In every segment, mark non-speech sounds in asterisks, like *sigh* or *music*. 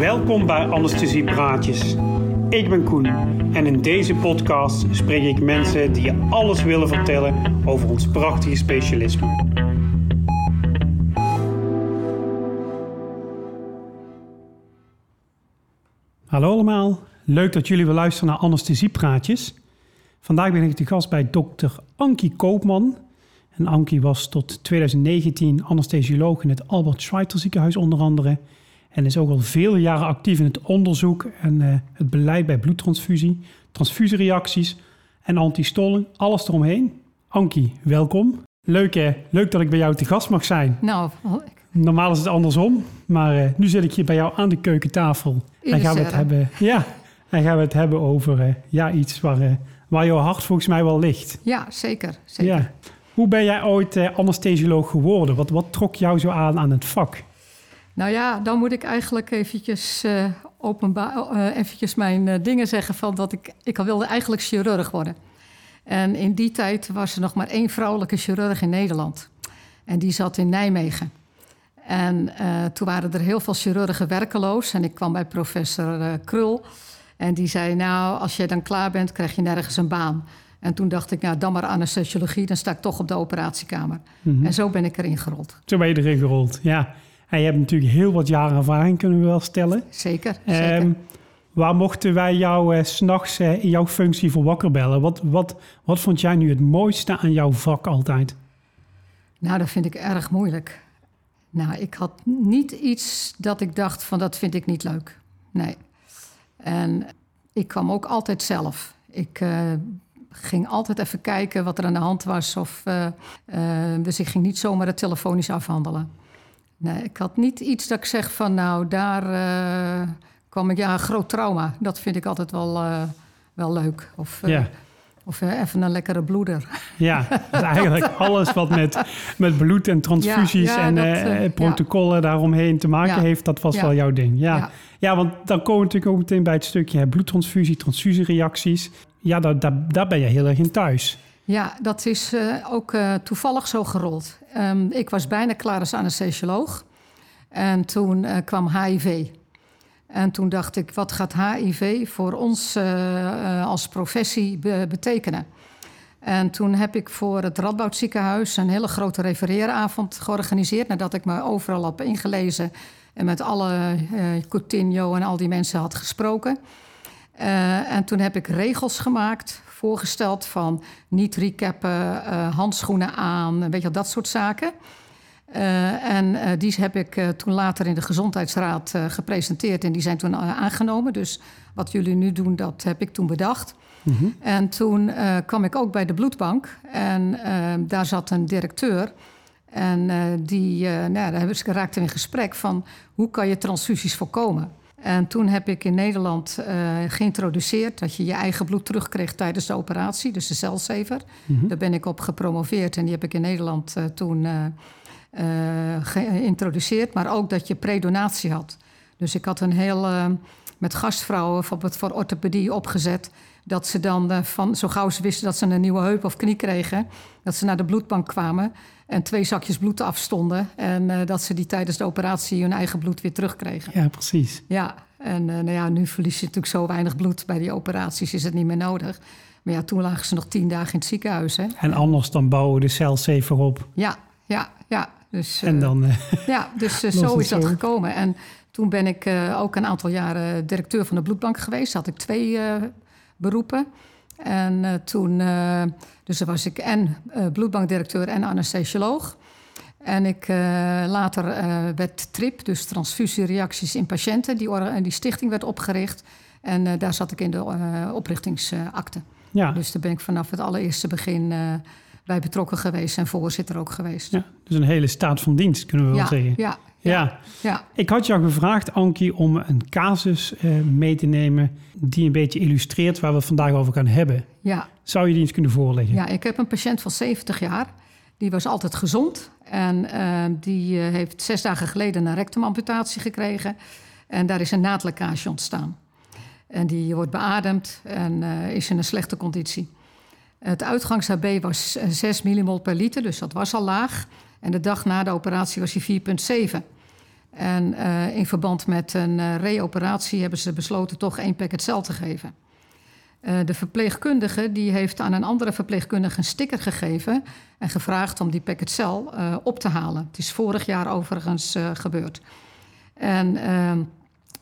Welkom bij Anesthesie Praatjes. Ik ben Koen en in deze podcast spreek ik mensen die je alles willen vertellen over ons prachtige specialisme. Hallo allemaal, leuk dat jullie weer luisteren naar Anesthesiepraatjes. Vandaag ben ik te gast bij dokter Ankie Koopman. En Ankie was tot 2019 anesthesioloog in het Albert Schweitzer ziekenhuis onder andere. En is ook al vele jaren actief in het onderzoek en eh, het beleid bij bloedtransfusie, transfusiereacties en antistoling, alles eromheen. Ankie, welkom. Leuk hè, leuk dat ik bij jou te gast mag zijn. Nou, Normaal is het andersom, maar eh, nu zit ik hier bij jou aan de keukentafel. En gaan we het hebben, ja, en gaan we het hebben over eh, ja, iets waar, eh, waar jouw hart volgens mij wel ligt. ja, zeker. zeker. Ja. Hoe ben jij ooit eh, anesthesioloog geworden? Wat, wat trok jou zo aan aan het vak? Nou ja, dan moet ik eigenlijk eventjes, eh openbaar, eh, eventjes mijn eh, dingen zeggen van dat ik, ik wilde eigenlijk chirurg worden. En in die tijd was er nog maar één vrouwelijke chirurg in Nederland. En die zat in Nijmegen. En toen waren er heel veel chirurgen werkeloos. En ik kwam bij professor Krul. En die zei, nou, als jij dan klaar bent, krijg je nergens een baan. En toen dacht ik, nou, dan maar anesthesiologie. Dan sta ik toch op de operatiekamer. En zo ben ik erin gerold. Zo ben je erin gerold, ja. En je hebt natuurlijk heel wat jaren ervaring, kunnen we wel stellen. Zeker, zeker. Ehm, waar mochten wij jou eh, 's s'nachts in jouw functie voor wakker bellen? Wat, wat, wat vond jij nu het mooiste aan jouw vak altijd? Nou, dat vind ik erg moeilijk. Nou, ik had niet iets dat ik dacht van dat vind ik niet leuk. Nee. En ik kwam ook altijd zelf. Ik eh, ging altijd even kijken wat er aan de hand was. Of, eh, eh, dus ik ging niet zomaar het telefonisch afhandelen. Nee, ik had niet iets dat ik zeg van nou, daar eh, kwam ik... Ja, een groot trauma. Dat vind ik altijd wel, eh, wel leuk. Of, eh, Ja. of even een lekkere bloeder. Ja, *laughs* dus eigenlijk alles wat met, met bloed en transfusies Ja, ja, en dat, protocollen daaromheen te maken heeft, dat was wel jouw ding. Ja. Ja. Ja. want dan komen we natuurlijk ook meteen bij het stukje hè, bloedtransfusie, transfusiereacties. Ja, daar, daar, daar ben je heel erg in thuis. Ja, dat is eh, ook eh, toevallig zo gerold. Ehm, ik was bijna klaar als anesthesioloog. En toen eh, kwam HIV. En toen dacht ik, wat gaat HIV voor ons als professie be- betekenen? En toen heb ik voor het Radboud ziekenhuis een hele grote refereeravond georganiseerd. Nadat ik me overal had ingelezen en met alle Coutinho en al die mensen had gesproken. En toen heb ik regels gemaakt, voorgesteld van niet recappen, eh, handschoenen aan, weet je, wel, dat soort zaken. Eh, en eh, die heb ik toen later in de Gezondheidsraad gepresenteerd en die zijn toen aangenomen. Dus wat jullie nu doen, dat heb ik toen bedacht. En toen kwam ik ook bij de bloedbank en daar zat een directeur. En die, nou, daar raakten we in gesprek van hoe kan je transfusies voorkomen. En toen heb ik in Nederland eh, geïntroduceerd dat je je eigen bloed terugkreeg tijdens de operatie, dus de celsaver. Daar ben ik op gepromoveerd en die heb ik in Nederland eh, toen eh, geïntroduceerd. Maar ook dat je predonatie had. Dus ik had een heel met gastvrouwen bijvoorbeeld voor orthopedie opgezet. Dat ze dan van zo gauw ze wisten dat ze een nieuwe heup of knie kregen, dat ze naar de bloedbank kwamen en twee zakjes bloed afstonden. En eh, dat ze die tijdens de operatie hun eigen bloed weer terugkregen. Ja, precies. Ja, en eh, nou ja, nu verlies je natuurlijk zo weinig bloed bij die operaties, is het niet meer nodig. Maar ja, toen lagen ze nog tien dagen in het ziekenhuis. Hè? En anders dan bouwen we de celsaver op. Ja, ja, ja. Dus, En eh, dan, ja, dus *laughs* zo is dat zo. gekomen. En toen ben ik ook een aantal jaren directeur van de bloedbank geweest. Had ik twee beroepen. En eh, toen, eh, dus was ik en eh, bloedbankdirecteur en anesthesioloog. En ik later werd TRIP, dus transfusiereacties in patiënten. Die, die stichting werd opgericht. En daar zat ik in de oprichtingsakte. ja, Dus daar ben ik vanaf het allereerste begin bij betrokken geweest en voorzitter ook geweest. ja, dus een hele staat van dienst, kunnen we wel zeggen. ja, ja. ja. Ik had jou gevraagd, Ankie, om een casus eh, mee te nemen die een beetje illustreert waar we het vandaag over gaan hebben. Ja, Zou je die eens kunnen voorleggen? ja, ik heb een patiënt van 70 jaar. Die was altijd gezond. En eh, die eh, heeft zes dagen geleden een rectumamputatie gekregen. En daar is een naadlekkage ontstaan. En die wordt beademd en eh, is in een slechte conditie. Het uitgangs-HB was eh, 6 millimol per liter, dus dat was al laag. En de dag na de operatie was hij 4,7. En uh, in verband met een uh, reoperatie hebben ze besloten toch één packet cel te geven. Uh, de verpleegkundige die heeft aan een andere verpleegkundige een sticker gegeven en gevraagd om die packet cel op te halen. Het is vorig jaar overigens gebeurd. En ehm,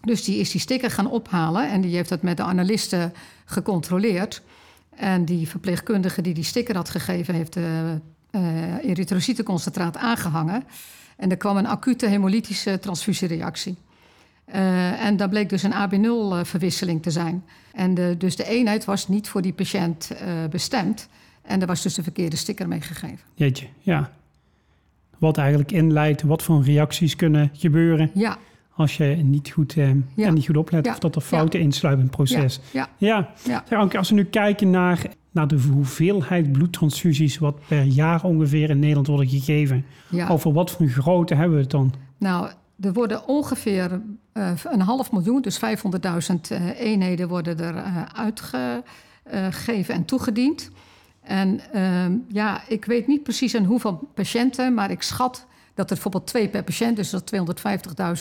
dus die is die sticker gaan ophalen en die heeft dat met de analisten gecontroleerd. En die verpleegkundige die die sticker had gegeven, heeft de uh, erytrocytenconcentraat aangehangen. En er kwam een acute hemolytische transfusiereactie. Uh, en dat bleek dus een AB0-verwisseling te zijn. En de, dus de eenheid was niet voor die patiënt uh, bestemd. En er was dus de verkeerde sticker meegegeven. Jeetje, ja. Wat eigenlijk inleidt, wat voor reacties kunnen gebeuren. Ja. Als je niet goed, eh, ja. en niet goed oplet Ja. of dat er fouten insluipen in het proces. Ja. Ja. Ja. Als we nu kijken naar, naar de hoeveelheid bloedtransfusies... wat per jaar ongeveer in Nederland worden gegeven... Ja. over wat voor een grootte hebben we het dan? Nou, er worden ongeveer uh, een half miljoen, dus 500.000 uh, eenheden worden er uh, uitgegeven en toegediend. En uh, ja, ik weet niet precies aan hoeveel patiënten, maar ik schat dat er bijvoorbeeld twee per patiënt, dus dat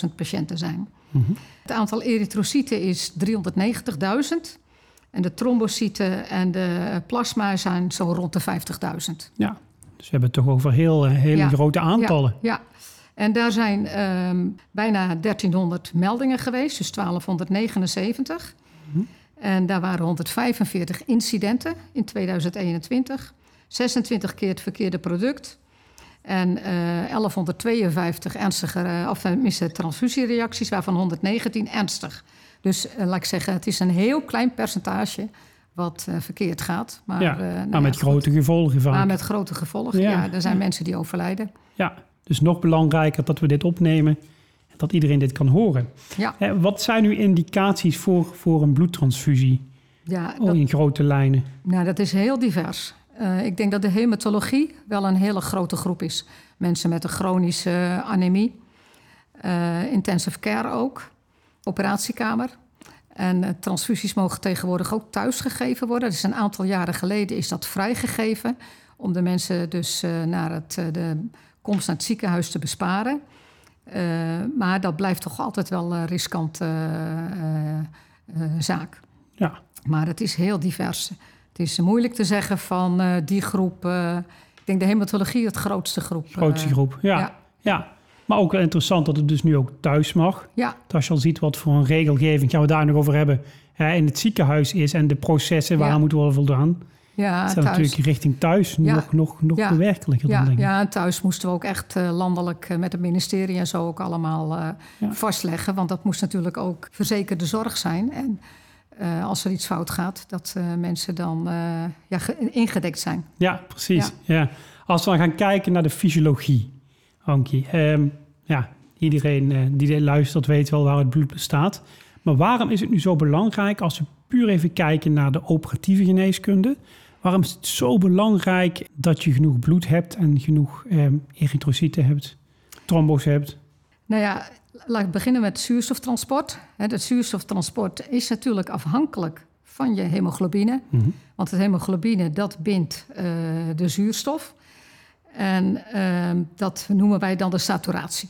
250.000 patiënten zijn. Mhm. Het aantal erytrocyten is 390.000. En de trombocyten en de plasma zijn zo rond de 50.000. Ja, dus we hebben het toch over heel, eh, hele Ja. grote aantallen. Ja, ja. en daar zijn ehm, bijna 1300 meldingen geweest, dus 1279. Mhm. En daar waren 145 incidenten in 2021. 26 keer het verkeerde product. En eh 1152 ernstige, eh, of tenminste transfusiereacties, waarvan 119 ernstig. Dus eh, laat ik zeggen, het is een heel klein percentage wat eh, verkeerd gaat. Maar, Ja, eh, nou maar met grote gevolgen vaak. Maar met grote gevolgen. Ja, Ja, er zijn mensen die overlijden. Ja, dus nog belangrijker dat we dit opnemen... en dat iedereen dit kan horen. Ja, wat zijn nu indicaties voor, voor een bloedtransfusie? ja Oh, dat, in grote lijnen. nou, dat is heel divers. Ik denk dat de hematologie wel een hele grote groep is. Mensen met een chronische anemie. Intensive care ook. Operatiekamer. En eh, transfusies mogen tegenwoordig ook thuis gegeven worden. Dus een aantal jaren geleden is dat vrijgegeven. Om de mensen dus eh, naar het, eh, de komst naar het ziekenhuis te besparen. Maar dat blijft toch altijd wel een riskante zaak. Ja, Maar het is heel divers. Het is moeilijk te zeggen van die groep. ik denk de hematologie het grootste groep. grootste groep. Ja, ja. ja. Maar ook wel interessant dat het dus nu ook thuis mag. Ja, Als je al ziet wat voor een regelgeving, gaan we daar nog over hebben, hè, in het ziekenhuis is en de processen waar Ja. moeten worden voldaan. ja, Dat is thuis. natuurlijk richting thuis Ja. nog, nog, nog Ja. bewerkelijker dan Ja, denk ik. ja, thuis moesten we ook echt eh, landelijk eh, met het ministerie en zo ook allemaal eh, vastleggen. Want dat moest natuurlijk ook verzekerde zorg zijn. En als er iets fout gaat, dat mensen dan ja, ge- ingedekt zijn. Ja, precies. Ja. Als we dan gaan kijken naar de fysiologie, Ehm, ja, iedereen eh, die dit luistert weet wel waar het bloed bestaat. Maar waarom is het nu zo belangrijk als we puur even kijken naar de operatieve geneeskunde? Waarom is het zo belangrijk dat je genoeg bloed hebt en genoeg erytrocyten hebt, trombos hebt? Nou ja, laat ik beginnen met zuurstoftransport. Het zuurstoftransport is natuurlijk afhankelijk van je hemoglobine. Mhm. Want het hemoglobine, dat bindt eh, de zuurstof. En ehm, dat noemen wij dan de saturatie.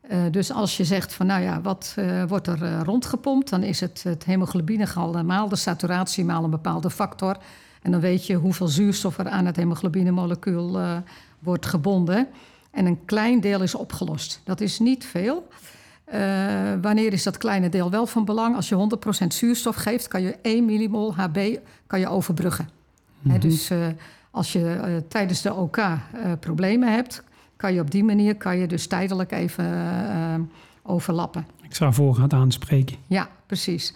Eh, dus als je zegt van, nou ja, wat eh, wordt er eh, rondgepompt... dan is het het hemoglobinegehalte maal de saturatie maal een bepaalde factor. En dan weet je hoeveel zuurstof er aan het hemoglobinemolecuul wordt gebonden. En een klein deel is opgelost. Dat is niet veel. Wanneer is dat kleine deel wel van belang? Als je 100% zuurstof geeft, kan je 1 millimol HB kan je overbruggen. Hè, dus als je eh, tijdens de OK eh, problemen hebt, kan je op die manier kan je dus tijdelijk even eh, overlappen. Ik zou voorgaand aanspreken. Ja, precies.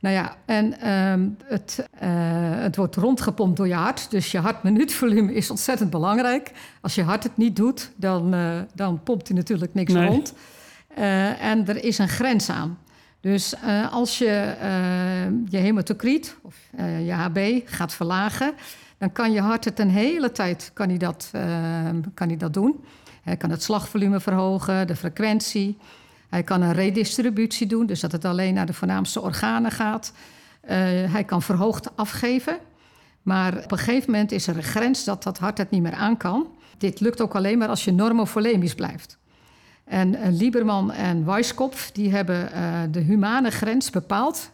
Nou ja, en ehm, het, het wordt rondgepompt door je hart. Dus je hartminuutvolume is ontzettend belangrijk. Als je hart het niet doet, dan, dan pompt hij natuurlijk niks Nee. rond. En er is een grens aan. Dus als je je hematocriet of je HB gaat verlagen... dan kan je hart het een hele tijd kan hij dat, eh, kan hij dat doen. Hij kan het slagvolume verhogen, de frequentie... Hij kan een redistributie doen, dus dat het alleen naar de voornaamste organen gaat. Eh, hij kan verhoogd afgeven. Maar op een gegeven moment is er een grens dat dat hart het niet meer aan kan. Dit lukt ook alleen maar als je normovolemisch blijft. En uh, Lieberman en Weisskopf die hebben uh, de humane grens bepaald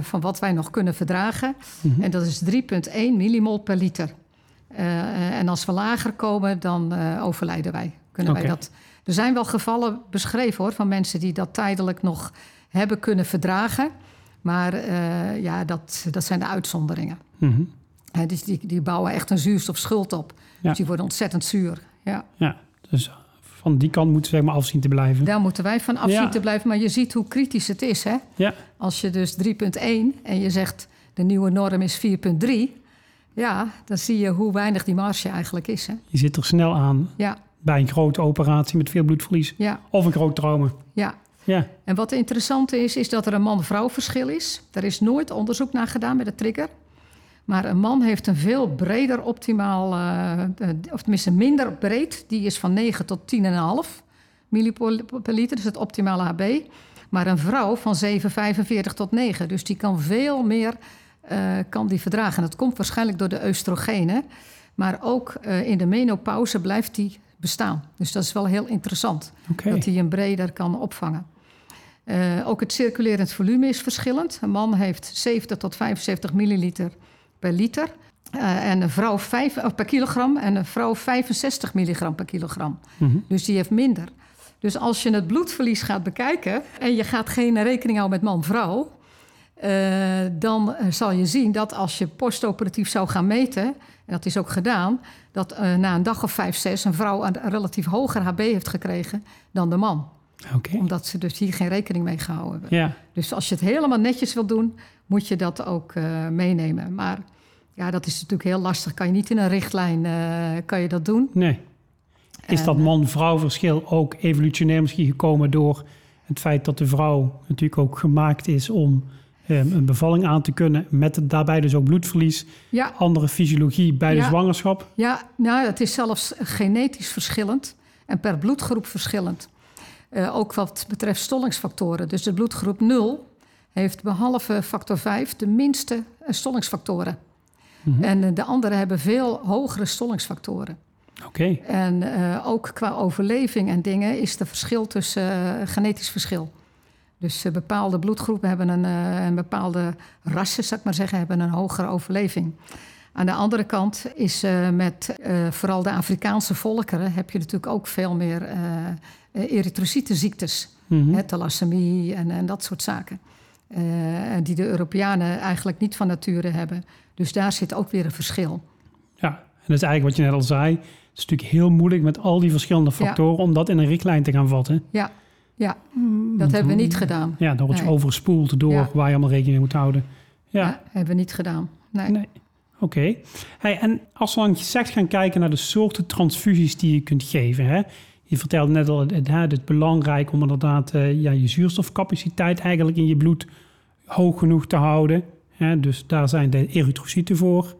van wat wij nog kunnen verdragen. Mhm. En dat is 3,1 millimol per liter. Uh, en als we lager komen, dan uh, overlijden wij. Kunnen wij dat. Er zijn wel gevallen beschreven hoor, van mensen die dat tijdelijk nog hebben kunnen verdragen. Maar uh, ja, dat, dat zijn de uitzonderingen. Mhm. Dus die, die bouwen echt een zuurstofschuld op. Ja. Dus die worden ontzettend zuur. Ja. Ja, dus van die kant moeten we zeg maar afzien te blijven. Daar moeten wij van afzien Ja. te blijven. Maar je ziet hoe kritisch het is. Hè? Ja, Als je dus 3,1 en je zegt de nieuwe norm is 4,3. Ja, dan zie je hoe weinig die marge eigenlijk is. Hè? je zit er snel aan Ja, bij een grote operatie met veel bloedverlies. ja, Of een groot trauma. ja. Ja, En wat interessant is, is dat er een man-vrouw verschil is. Er is nooit onderzoek naar gedaan met de trigger. Maar een man heeft een veel breder optimaal, eh, eh, of tenminste minder breed. Die is van 9 tot 10,5 millipol per liter, dus het optimale HB. Maar een vrouw van 7,45 tot 9. Dus die kan veel meer eh, kan die verdragen. Dat komt waarschijnlijk door de oestrogenen. Maar ook in de menopauze blijft die bestaan. Dus dat is wel heel interessant. Dat hij een breder kan opvangen. Ook het circulerend volume is verschillend. Een man heeft 70 tot 75 milliliter per liter. Eh, en een vrouw vijf, of per kilogram. En een vrouw 65 milligram per kilogram. Mhm. Dus die heeft minder. Dus als je het bloedverlies gaat bekijken... en je gaat geen rekening houden met man-vrouw... eh, dan eh, zal je zien dat als je postoperatief zou gaan meten... en dat is ook gedaan... dat eh, na een dag of vijf, zes... een vrouw een relatief hoger HB heeft gekregen dan de man Omdat ze dus hier geen rekening mee gehouden hebben. Ja, Dus als je het helemaal netjes wil doen, moet je dat ook eh, meenemen. Maar ja, dat is natuurlijk heel lastig. Kan je niet in een richtlijn eh, kan je dat doen. nee. Is dat En, man-vrouw verschil ook evolutionair misschien gekomen door het feit dat de vrouw natuurlijk ook gemaakt is om eh, een bevalling aan te kunnen, met daarbij dus ook bloedverlies, Ja, andere fysiologie bij de zwangerschap? ja nou, het is zelfs genetisch verschillend en per bloedgroep verschillend. Eh, ook wat betreft stollingsfactoren. Dus de bloedgroep 0 heeft behalve factor 5 de minste eh, stollingsfactoren. Mhm. En eh, de anderen hebben veel hogere stollingsfactoren. Oké, En ook qua overleving en dingen is er verschil tussen genetisch verschil. Dus bepaalde bloedgroepen hebben een, en bepaalde rassen, zou ik maar zeggen, hebben een hogere overleving. Aan de andere kant is eh, met eh, vooral de Afrikaanse volkeren heb je natuurlijk ook veel meer eh eh, erytrocytenziektes. Mhm. Hè, thalassemie en, en dat soort zaken. En die de Europeanen eigenlijk niet van nature hebben. Dus daar zit ook weer een verschil. Ja, en dat is eigenlijk wat je net al zei. Het is natuurlijk heel moeilijk met al die verschillende Ja. factoren om dat in een richtlijn te gaan vatten. Ja, ja dat hebben we niet gedaan. Ja, dan word je Nee. overspoeld door Ja. waar je allemaal rekening mee moet houden. Ja, Ja, hebben we niet gedaan. Nee. nee. Oké. Hey, en als we dan zegt gaan kijken naar de soorten transfusies die je kunt geven. Hè? Je vertelde net al, het, het, is belangrijk om inderdaad eh, ja, je zuurstofcapaciteit eigenlijk in je bloed hoog genoeg te houden. Hè? Dus daar zijn de erytrocyten voor.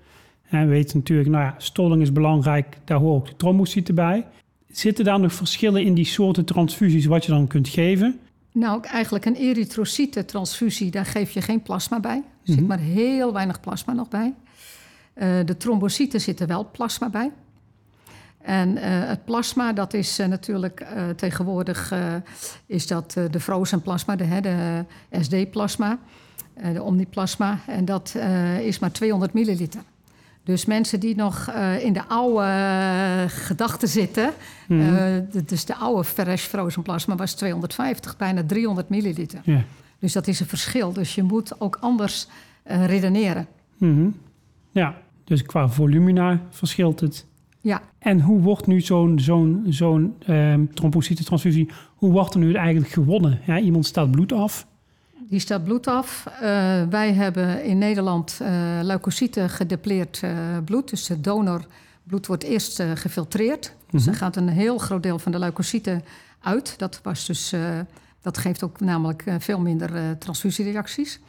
En we weten natuurlijk, nou ja, stolling is belangrijk, daar horen ook de trombocyten bij. Zitten daar nog verschillen in die soorten transfusies wat je dan kunt geven? Nou, eigenlijk een erytrocytentransfusie, daar geef je geen plasma bij. Er Mhm. zit maar heel weinig plasma nog bij. Eh, de trombocyten zitten wel plasma bij. En eh, het plasma, dat is eh, natuurlijk tegenwoordig is dat de frozen plasma, de, hè, de SD-plasma, de omniplasma. En dat is maar 200 milliliter. Dus mensen die nog in de oude gedachten zitten, d- dus de oude fresh frozen plasma was 250, bijna 300 milliliter. Dus dat is een verschil. Dus je moet ook anders redeneren. Mhm. ja, dus qua volumina verschilt het. Ja, En hoe wordt nu zo'n zo'n zo'n ehm trombocytentransfusie, hoe wordt er nu eigenlijk gewonnen? Ja, iemand staat bloed af. die staat bloed af. Eh, wij hebben in Nederland eh leukocyten gedepleerd eh, bloed. Dus het donorbloed wordt eerst gefiltreerd. Dus Mhm. er gaat een heel groot deel van de leukocyten uit. Dat, was dus, dat geeft ook namelijk veel minder transfusiereacties.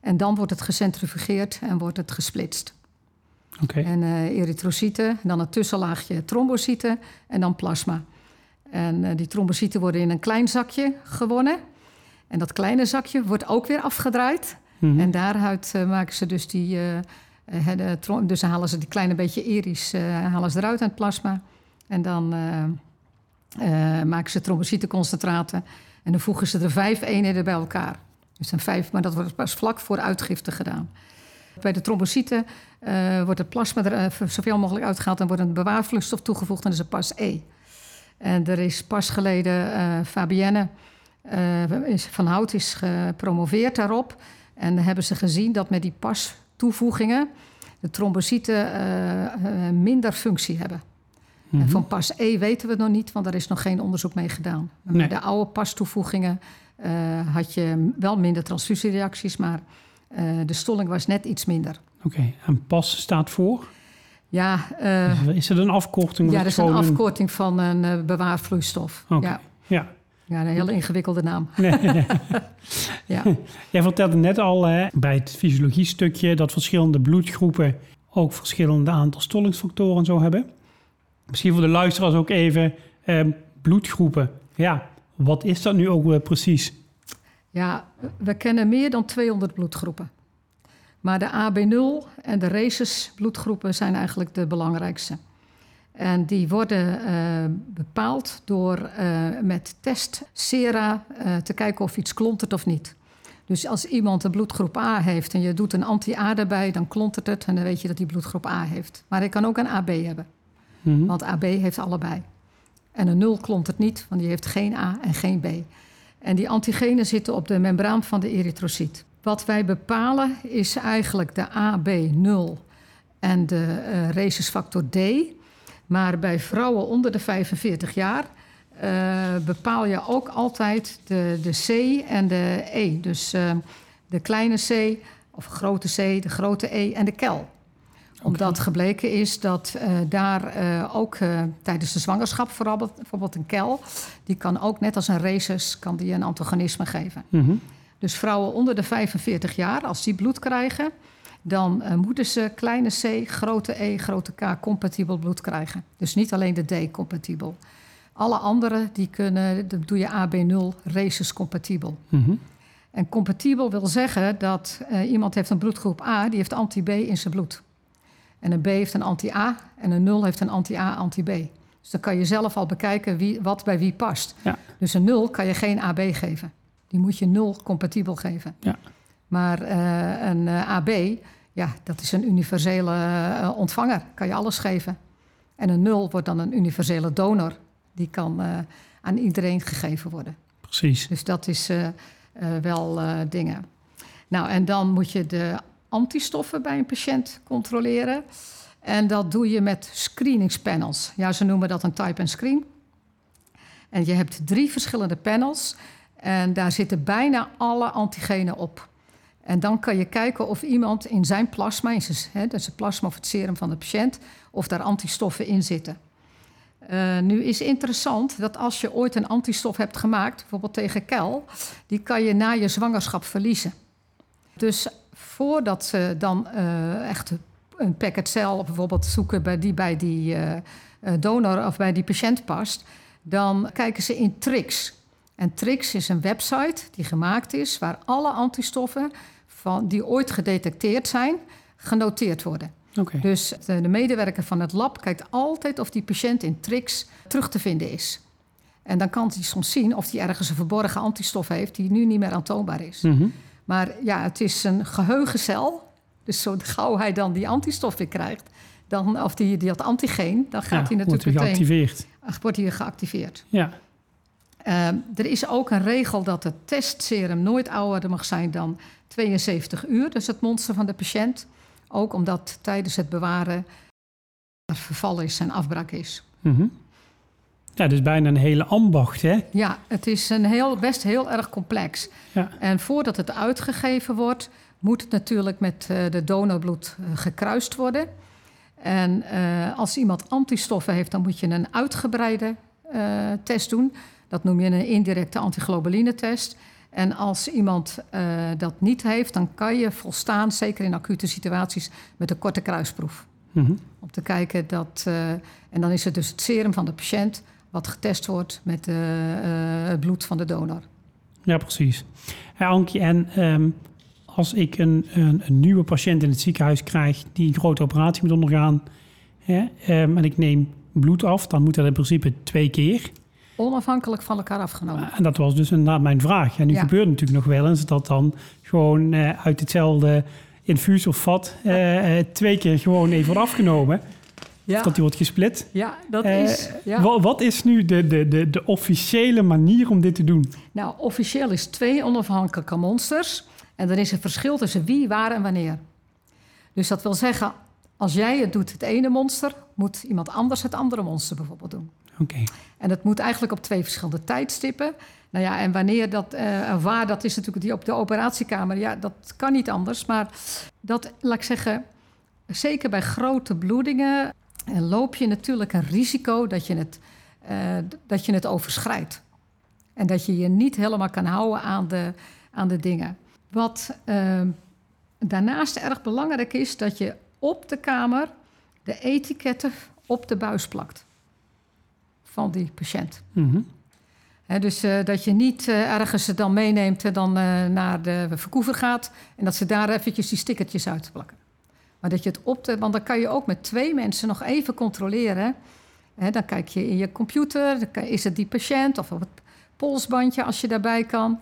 En dan wordt het gecentrifugeerd en wordt het gesplitst. En eh erytrocyten, dan een tussenlaagje trombocyten en dan plasma. En eh, die trombocyten worden in een klein zakje gewonnen. En dat kleine zakje wordt ook weer afgedraaid. Mhm. En daaruit eh, maken ze dus die... dus halen ze die kleine beetje eries eh, halen ze eruit uit het plasma. En dan, maken ze trombocytenconcentraten. En dan voegen ze er vijf eenheden bij elkaar. Dus dan vijf, maar dat wordt pas vlak voor uitgifte gedaan. Bij de trombocyten uh, wordt het plasma er uh, zoveel mogelijk uitgehaald... en wordt een bewaarvloeistof toegevoegd en dat is een pas E. En er is pas geleden uh, Fabienne van Hout is gepromoveerd daarop. En dan hebben ze gezien dat met die pas toevoegingen... de trombocyten minder functie hebben. Mm -hmm. Van pas E weten we nog niet, want daar is nog geen onderzoek mee gedaan. Nee. Met de oude pas-toevoegingen uh, had je wel minder transfusiereacties, maar uh, de stolling was net iets minder. Oké, okay. en pas staat voor? Ja. Uh, is het een afkorting? Ja, dat is een afkorting van een bewaarvloeistof. Okay. Ja. ja. Ja, een hele ingewikkelde naam. *laughs* Nee, nee. *laughs* ja. Jij vertelde net al hè, bij het fysiologie-stukje dat verschillende bloedgroepen ook verschillende aantal stollingsfactoren zo hebben. Misschien voor de luisteraars ook even eh, bloedgroepen. Ja, wat is dat nu ook weer precies? Ja, we kennen meer dan 200 bloedgroepen. Maar de AB0 en de races bloedgroepen zijn eigenlijk de belangrijkste. En die worden uh, bepaald door uh, met test sera uh, te kijken of iets klontert of niet. Dus als iemand een bloedgroep A heeft en je doet een anti-A erbij, dan klontert het en dan weet je dat hij bloedgroep A heeft. Maar hij kan ook een AB hebben. Mm-hmm. Want AB heeft allebei. En een 0 klontert niet, want die heeft geen A en geen B. En die antigenen zitten op de membraan van de erytrocyt. Wat wij bepalen is eigenlijk de AB0 en de uh, rhesisfactor D. Maar bij vrouwen onder de 45 jaar uh, bepaal je ook altijd de, de C en de E. Dus uh, de kleine C of grote C, de grote E en de kel omdat okay. gebleken is dat uh, daar uh, ook uh, tijdens de zwangerschap, vooral bijvoorbeeld een kel, die kan ook net als een rhesus kan die een antagonisme geven. Mm -hmm. Dus vrouwen onder de 45 jaar, als die bloed krijgen, dan moeten ze kleine C, grote E, grote K compatibel bloed krijgen. Dus niet alleen de D compatibel. Alle andere die kunnen, dan doe je AB0 rhesus compatibel. Mm -hmm. En compatibel wil zeggen dat iemand heeft een bloedgroep A, die heeft anti-B in zijn bloed. En een B heeft een anti-A en een 0 heeft een anti-A, anti-B. Dus dan kan je zelf al bekijken wie, wat bij wie past. Ja. Dus een 0 kan je geen AB geven. Die moet je 0 compatibel geven. Ja. Maar uh, een uh, AB, ja, dat is een universele uh, ontvanger. Kan je alles geven. En een 0 wordt dan een universele donor. Die kan aan iedereen gegeven worden. Precies. Dus dat is wel dingen. Nou, en dan moet je de antistoffen bij een patiënt controleren. En dat doe je met screeningspanels. Ja, ze noemen dat een type and screen. En je hebt drie verschillende panels. En daar zitten bijna alle antigenen op. En dan kan je kijken of iemand in zijn plasma, in zijn, hè, dat is het plasma of het serum van de patiënt, of daar antistoffen in zitten. Uh, nu is interessant dat als je ooit een antistof hebt gemaakt, bijvoorbeeld tegen kel, die kan je na je zwangerschap verliezen. Dus voordat ze dan uh, echt een packet cel bijvoorbeeld zoeken bij die bij die uh, donor of bij die patiënt past, dan kijken ze in Trix. En Trix is een website die gemaakt is waar alle antistoffen van, die ooit gedetecteerd zijn, genoteerd worden. Okay. Dus de, de medewerker van het lab kijkt altijd of die patiënt in Trix terug te vinden is. En dan kan hij soms zien of hij ergens een verborgen antistof heeft die nu niet meer aantoonbaar is. Mm -hmm. Maar ja, het is een geheugencel. Dus zo gauw hij dan die antistof weer krijgt, dan, of die, die dat antigeen, dan gaat ja, hij natuurlijk wordt hij geactiveerd. Meteen, wordt hij geactiveerd. Ja. Uh, er is ook een regel dat het testserum nooit ouder mag zijn dan 72 uur. Dus het monster van de patiënt. Ook omdat tijdens het bewaren er verval is en afbraak is. Mm -hmm. Ja, dus bijna een hele ambacht, hè? Ja, het is een heel, best heel erg complex. Ja. En voordat het uitgegeven wordt, moet het natuurlijk met uh, de donorbloed uh, gekruist worden. En uh, als iemand antistoffen heeft, dan moet je een uitgebreide test doen. Dat noem je een indirecte antiglobuline-test. En als iemand dat niet heeft, dan kan je volstaan, zeker in acute situaties, met een korte kruisproef. Mm -hmm. Om te kijken dat. en dan is het dus het serum van de patiënt wat getest wordt met uh, uh, het bloed van de donor. Ja, precies. Ja, Ankie, en um, als ik een, een, een, nieuwe patiënt in het ziekenhuis krijg die een grote operatie moet ondergaan, hè, um, en ik neem bloed af, dan moet dat in principe twee keer. onafhankelijk van elkaar afgenomen. En dat was dus inderdaad mijn vraag. En nu Ja. gebeurt het natuurlijk nog wel eens dat dan gewoon eh, uit hetzelfde infuus of vat eh, eh, twee keer gewoon even wordt afgenomen. Ja, Dat die wordt gesplit. ja dat Eh, is... Ja. Wa- Wat is nu de, de, de, de officiële manier om dit te doen? Nou, officieel is twee onafhankelijke monsters. En er is een verschil tussen wie, waar en wanneer. Dus dat wil zeggen, als jij het doet, het ene monster, moet iemand anders het andere monster bijvoorbeeld doen. Oké, En dat moet eigenlijk op twee verschillende tijdstippen. Nou ja, en wanneer dat, eh, waar, dat is natuurlijk die op de operatiekamer. Ja, dat kan niet anders. Maar dat, laat ik zeggen, zeker bij grote bloedingen loop je natuurlijk een risico dat je het, eh, dat je het overschrijdt. En dat je je niet helemaal kan houden aan de, aan de dingen. Wat eh, daarnaast erg belangrijk is, dat je op de kamer de etiketten op de buis plakt van die patiënt. Mhm. Dus eh, dat je niet ergens het dan meeneemt en dan naar de verkoever gaat... en dat ze daar eventjes die stickertjes uitplakken. Maar dat je het op de... Want dan kan je ook met twee mensen nog even controleren. Dan kijk je in je computer, is het die patiënt... of op het polsbandje als je daarbij kan.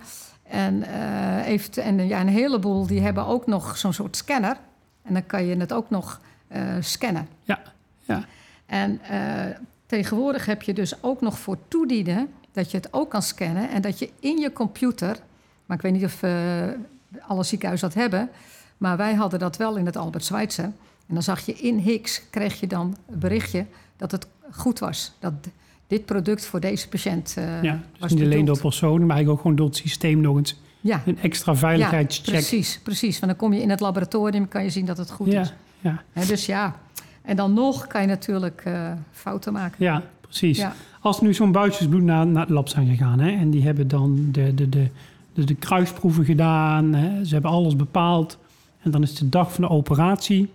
En, eh, te- en ja, een heleboel die hebben ook nog zo'n soort scanner. En dan kan je het ook nog eh, scannen. Ja, ja. En eh, tegenwoordig heb je dus ook nog voor toedienen dat je het ook kan scannen en dat je in je computer, maar ik weet niet of alle ziekenhuizen dat hebben, maar wij hadden dat wel in het Albert Schweitzer. En dan zag je in Higgs, kreeg je dan een berichtje dat het goed was. Dat dit product voor deze patiënt eh ja. Dus was niet alleen door personen, maar eigenlijk ook gewoon door het systeem nog eens Ja, een extra ja, veiligheidscheck. precies, precies. Want dan kom je in het laboratorium, kan je zien dat het goed Ja, is. ja, dus ja, en dan nog kan je natuurlijk eh, fouten maken. ja, precies. Ja. Als nu zo'n buitjesbloed naar, naar het lab zijn gegaan hè, en die hebben dan de, de, de, de, de kruisproeven gedaan, hè, ze hebben alles bepaald en dan is de dag van de operatie.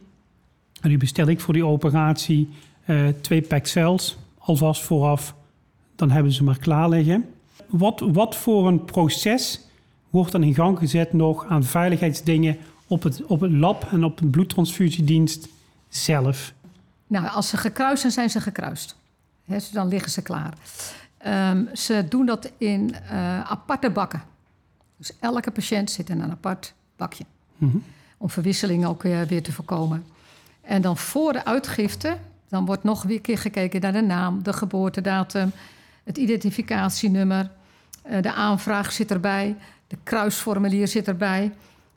En nu bestel ik voor die operatie eh, twee pack cells alvast vooraf. Dan hebben ze maar klaar liggen. Wat, wat voor een proces wordt dan in gang gezet nog aan veiligheidsdingen op het, op het lab en op de bloedtransfusiedienst zelf? Nou, als ze gekruist zijn, zijn ze gekruist. Dus dan liggen ze klaar. Ehm, ze doen dat in eh, aparte bakken. Dus elke patiënt zit in een apart bakje. Mhm. Om verwisseling ook weer, weer te voorkomen. En dan voor de uitgifte, dan wordt nog weer een keer gekeken naar de naam, de geboortedatum, het identificatienummer, eh, de aanvraag zit erbij, de kruisformulier zit erbij,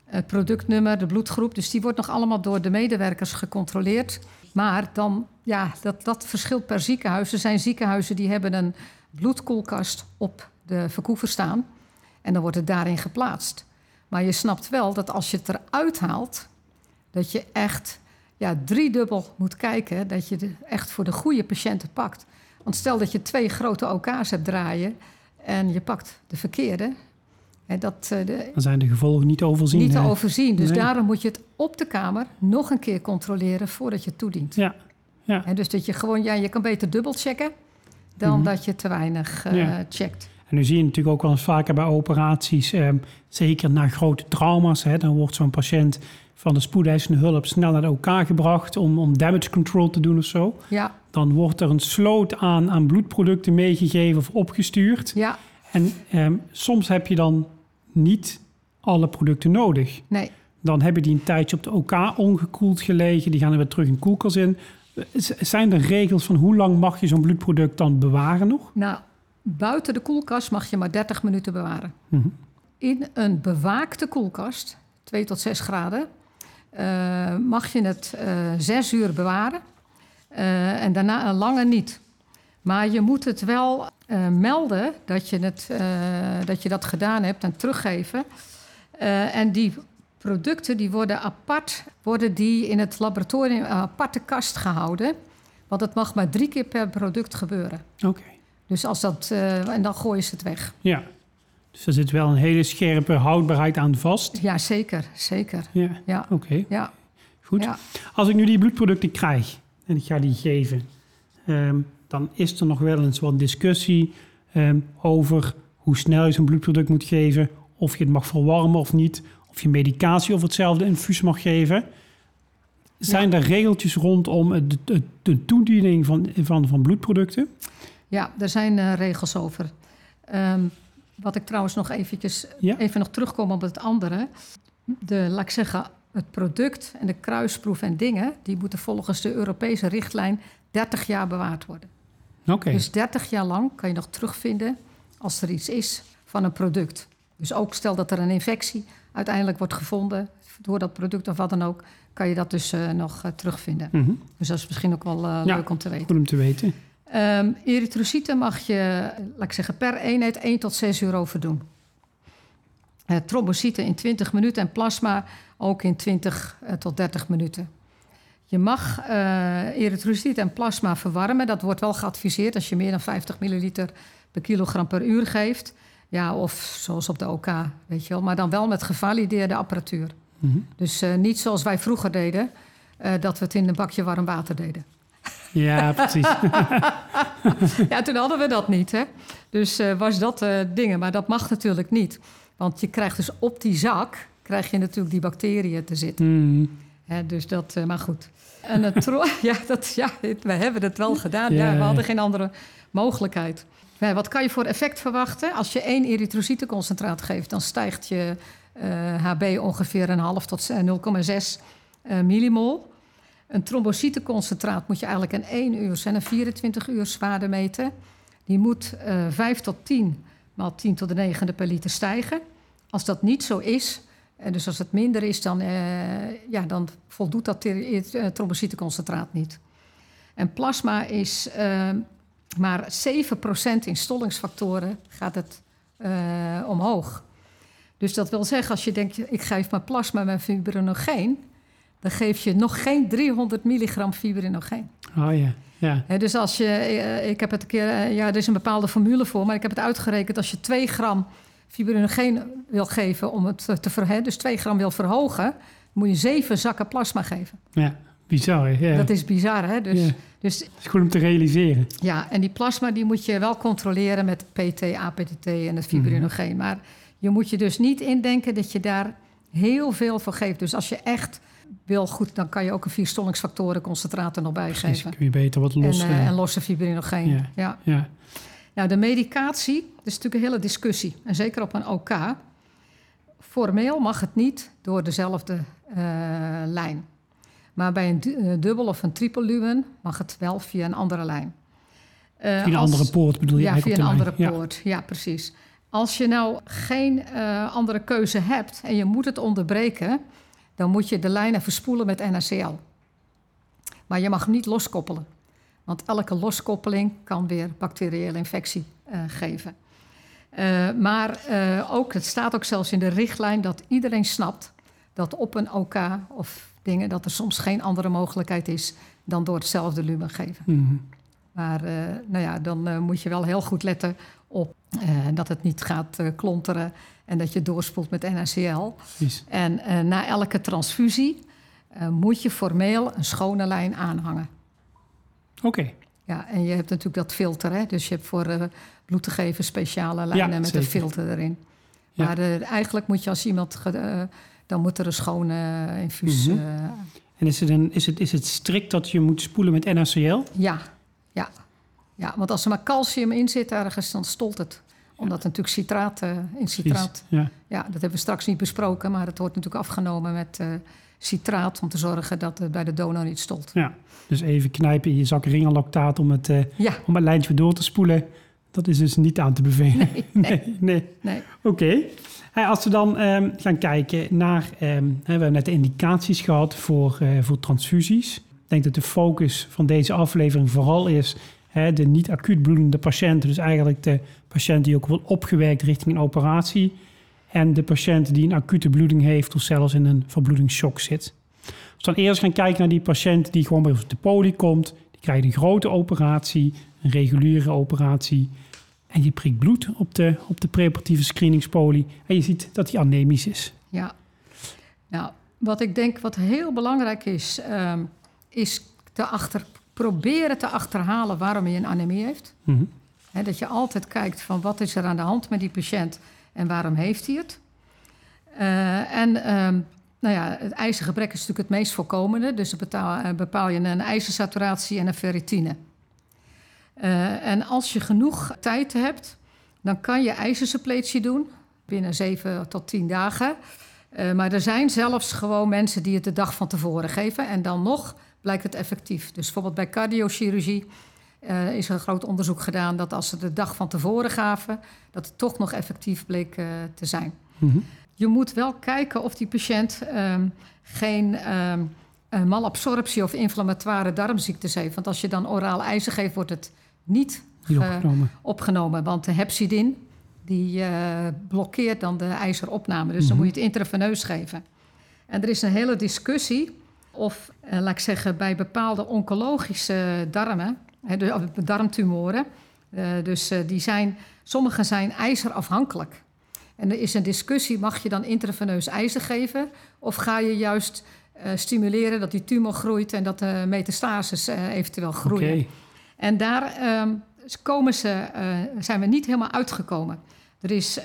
het productnummer, de bloedgroep. Dus die wordt nog allemaal door de medewerkers gecontroleerd. Maar dan, ja, dat, dat verschilt per ziekenhuis. Er zijn ziekenhuizen die hebben een bloedkoelkast op de verkoever staan. En dan wordt het daarin geplaatst. Maar je snapt wel dat als je het eruit haalt, dat je echt ja, driedubbel moet kijken dat je de, echt voor de goede patiënten pakt. Want stel dat je twee grote OK's hebt draaien en je pakt de verkeerde, hè, dat eh, de, Dan zijn de gevolgen niet te overzien. niet te hè? overzien. Dus Nee. daarom moet je het op de kamer nog een keer controleren voordat je het toedient. Ja, ja. Hè, dus dat je gewoon, ja, je kan beter dubbel checken dan dat je te weinig eh, Mhm. Ja. checkt. En nu zie je natuurlijk ook wel eens vaker bij operaties, ehm, zeker na grote trauma's, hè, dan wordt zo'n patiënt van de spoedeisende hulp snel naar de OK gebracht om, om damage control te doen of zo. Ja, Dan wordt er een sloot aan, aan bloedproducten meegegeven of opgestuurd. ja, En ehm, soms heb je dan niet alle producten nodig. nee. Dan hebben die een tijdje op de OK ongekoeld gelegen. Die gaan er weer terug in koelkast in. Zijn er regels van hoe lang mag je zo'n bloedproduct dan bewaren nog? Nou, buiten de koelkast mag je maar 30 minuten bewaren. Mhm. In een bewaakte koelkast, 2 tot 6 graden, eh, mag je het eh 6 uur bewaren. Eh, en daarna een langer niet. Maar je moet het wel melden dat je, het, dat je dat gedaan hebt en teruggeven. En die producten die worden apart, worden die in het laboratorium een aparte kast gehouden. Want het mag maar drie keer per product gebeuren. Oké, Dus als dat, eh, en dan gooien ze het weg. ja. Dus er zit wel een hele scherpe houdbaarheid aan vast. Ja, zeker, zeker. Ja, Ja, oké. ja, Goed. ja. Als ik nu die bloedproducten krijg en ik ga die geven, ehm, dan is er nog wel eens wat discussie ehm, over hoe snel je zo'n bloedproduct moet geven, of je het mag verwarmen of niet, of je medicatie of hetzelfde infuus mag geven. Zijn er regeltjes rondom de, de toediening van, van, van bloedproducten? Ja, er zijn uh, regels over. Um, wat ik trouwens nog eventjes, ja? even nog terugkom op het andere. De, laat ik zeggen, het product en de kruisproef en dingen... die moeten volgens de Europese richtlijn 30 jaar bewaard worden. Oké. Dus 30 jaar lang kan je nog terugvinden als er iets is van een product. Dus ook stel dat er een infectie uiteindelijk wordt gevonden door dat product of wat dan ook, kan je dat dus uh, nog uh, terugvinden. Mm -hmm. Dus dat is misschien ook wel uh, ja, leuk om te weten. Goed om te weten. Um, mag je, laat ik zeggen, per eenheid 1 tot 6 euro verdoen. Uh, trombocyten in 20 minuten en plasma ook in 20 uh, tot 30 minuten. Je mag uh, erytrocyten en plasma verwarmen. Dat wordt wel geadviseerd als je meer dan 50 milliliter per kilogram per uur geeft. Ja, of zoals op de OK, weet je wel. Maar dan wel met gevalideerde apparatuur. Mm -hmm. Dus niet zoals wij vroeger deden, dat we het in een bakje warm water deden. Ja, precies. *laughs* ja, toen hadden we dat niet. Hè? Dus uh, was dat uh, dingen. Maar dat mag natuurlijk niet. Want je krijgt dus op die zak... krijg je natuurlijk die bacteriën te zitten. Mm. Hè, dus dat, uh, maar goed. En het *laughs* ja, dat, ja, we hebben het wel gedaan. Ja, ja we hadden geen andere mogelijkheid. Ja, wat kan je voor effect verwachten? Als je één erytrocytenconcentraat geeft... dan stijgt je HB ongeveer een half tot 0,6 millimol... Een trombocytenconcentraat moet je eigenlijk in 1 uur en een 24 uur zwaarde meten. Die moet uh, 5 tot 10 maal 10 tot de negende per liter stijgen. Als dat niet zo is, en dus als het minder is, dan, uh, ja, dan voldoet dat uh, trombocytenconcentraat niet. En plasma is maar 7% in stollingsfactoren gaat het omhoog. Dus dat wil zeggen, als je denkt, ik geef mijn plasma met fibrinogeen dan geef je nog geen 300 milligram fibrinogeen. Oh ja. Ja. He, dus als je, eh, ik heb het een keer, eh, ja, er is een bepaalde formule voor, maar ik heb het uitgerekend. Als je 2 gram fibrinogeen wil geven om het te verhogen, dus 2 gram wil verhogen, moet je 7 zakken plasma geven. Ja, bizar. Ja. Dat is bizar, hè? Dus, ja. dus, het is goed om te realiseren. Ja, en die plasma die moet je wel controleren met PT, APTT en het fibrinogeen. Mm. Maar je moet je dus niet indenken dat je daar heel veel voor geeft. Dus als je echt wil goed, dan kan je ook een vier stollingsfactoren concentraat er nog bij Precies, geven. kun je beter wat los... En, uh, en losse fibrinogeen. Ja. Ja. ja. Nou, de medicatie, dat is natuurlijk een hele discussie. En zeker op een OK. Formeel mag het niet door dezelfde uh, lijn. Maar bij een du dubbel of een triple mag het wel via een andere lijn. Uh, via een als, andere poort bedoel je ja, eigenlijk via een andere ja. poort. Ja, precies. Als je nou geen andere keuze hebt en je moet het onderbreken dan moet je de lijnen verspoelen met NaCl. Maar je mag hem niet loskoppelen. Want elke loskoppeling kan weer bacteriële infectie uh, geven. Uh, maar uh, ook, het staat ook zelfs in de richtlijn dat iedereen snapt dat op een OK of dingen dat er soms geen andere mogelijkheid is dan door hetzelfde lumen geven. Mm -hmm. Maar nou ja, dan moet je wel heel goed letten op dat het niet gaat klonteren en dat je doorspoelt met NaCl. Precies. En uh, na elke transfusie uh, moet je formeel een schone lijn aanhangen. Oké. Okay. Ja, en je hebt natuurlijk dat filter, hè? dus je hebt voor uh, bloed te geven speciale lijnen ja, met zeker. een filter erin. Ja. Maar eigenlijk moet je als iemand, dan moet er een schone infuus. Mm -hmm. en is het, een, is, het, is het strikt dat je moet spoelen met NaCl? Ja, ja. ja, want als er maar calcium in zit ergens, dan stolt het omdat natuurlijk citraat uh, in citraat. Ja. ja. dat hebben we straks niet besproken, maar het wordt natuurlijk afgenomen met uh, citraat om te zorgen dat het bij de donor niet stolt. Ja, dus even knijpen in je zak ringerlactaat om het, uh, ja. om het lijntje door te spoelen. Dat is dus niet aan te bevelen. Nee, *laughs* nee. nee. nee. Oké. Okay. Als we dan um, gaan kijken naar, um, we hebben net de indicaties gehad voor, uh, voor transfusies. Ik denk dat de focus van deze aflevering vooral is hè, de niet acuut bloedende patiënten. Dus eigenlijk de patiënt die ook wordt opgewerkt richting een operatie. En de patiënt die een acute bloeding heeft of zelfs in een verbloedingsshock zit. Als we dan eerst gaan kijken naar die patiënt die gewoon bij ons de poli komt. Die krijgt een grote operatie, een reguliere operatie. En je prikt bloed op de, op de preoperatieve screeningspolie. En je ziet dat hij anemisch is. Ja, nou, wat ik denk wat heel belangrijk is, um, is te achter, proberen te achterhalen waarom hij een anemie heeft. Mm -hmm. Dat je altijd kijkt van wat is er aan de hand met die patiënt en waarom heeft hij het. Uh, en um, nou ja, het ijzergebrek is natuurlijk het meest voorkomende. Dus dan bepaal, uh, bepaal je een ijzersaturatie en een ferritine. Uh, en als je genoeg tijd hebt, dan kan je ijzersuppletie doen binnen 7 tot 10 dagen. Maar er zijn zelfs gewoon mensen die het de dag van tevoren geven. En dan nog blijkt het effectief. Dus bijvoorbeeld bij cardiochirurgie uh, is er een groot onderzoek gedaan dat als ze de dag van tevoren gaven, dat het toch nog effectief bleek uh, te zijn. Mm -hmm. Je moet wel kijken of die patiënt um, geen um, malabsorptie of inflammatoire darmziektes heeft. Want als je dan oraal ijzer geeft, wordt het niet, opgenomen. opgenomen. Want de hepsidin die uh, blokkeert dan de ijzeropname. Dus mm -hmm. dan moet je het intraveneus geven. En er is een hele discussie of, uh, laat ik zeggen, bij bepaalde oncologische darmen, de, darmtumoren, uh, dus die zijn, sommige zijn ijzerafhankelijk. En er is een discussie, mag je dan intraveneus ijzer geven? Of ga je juist stimuleren dat die tumor groeit en dat de metastases eventueel groeien? Okay. En daar um, komen ze, zijn we niet helemaal uitgekomen. Er is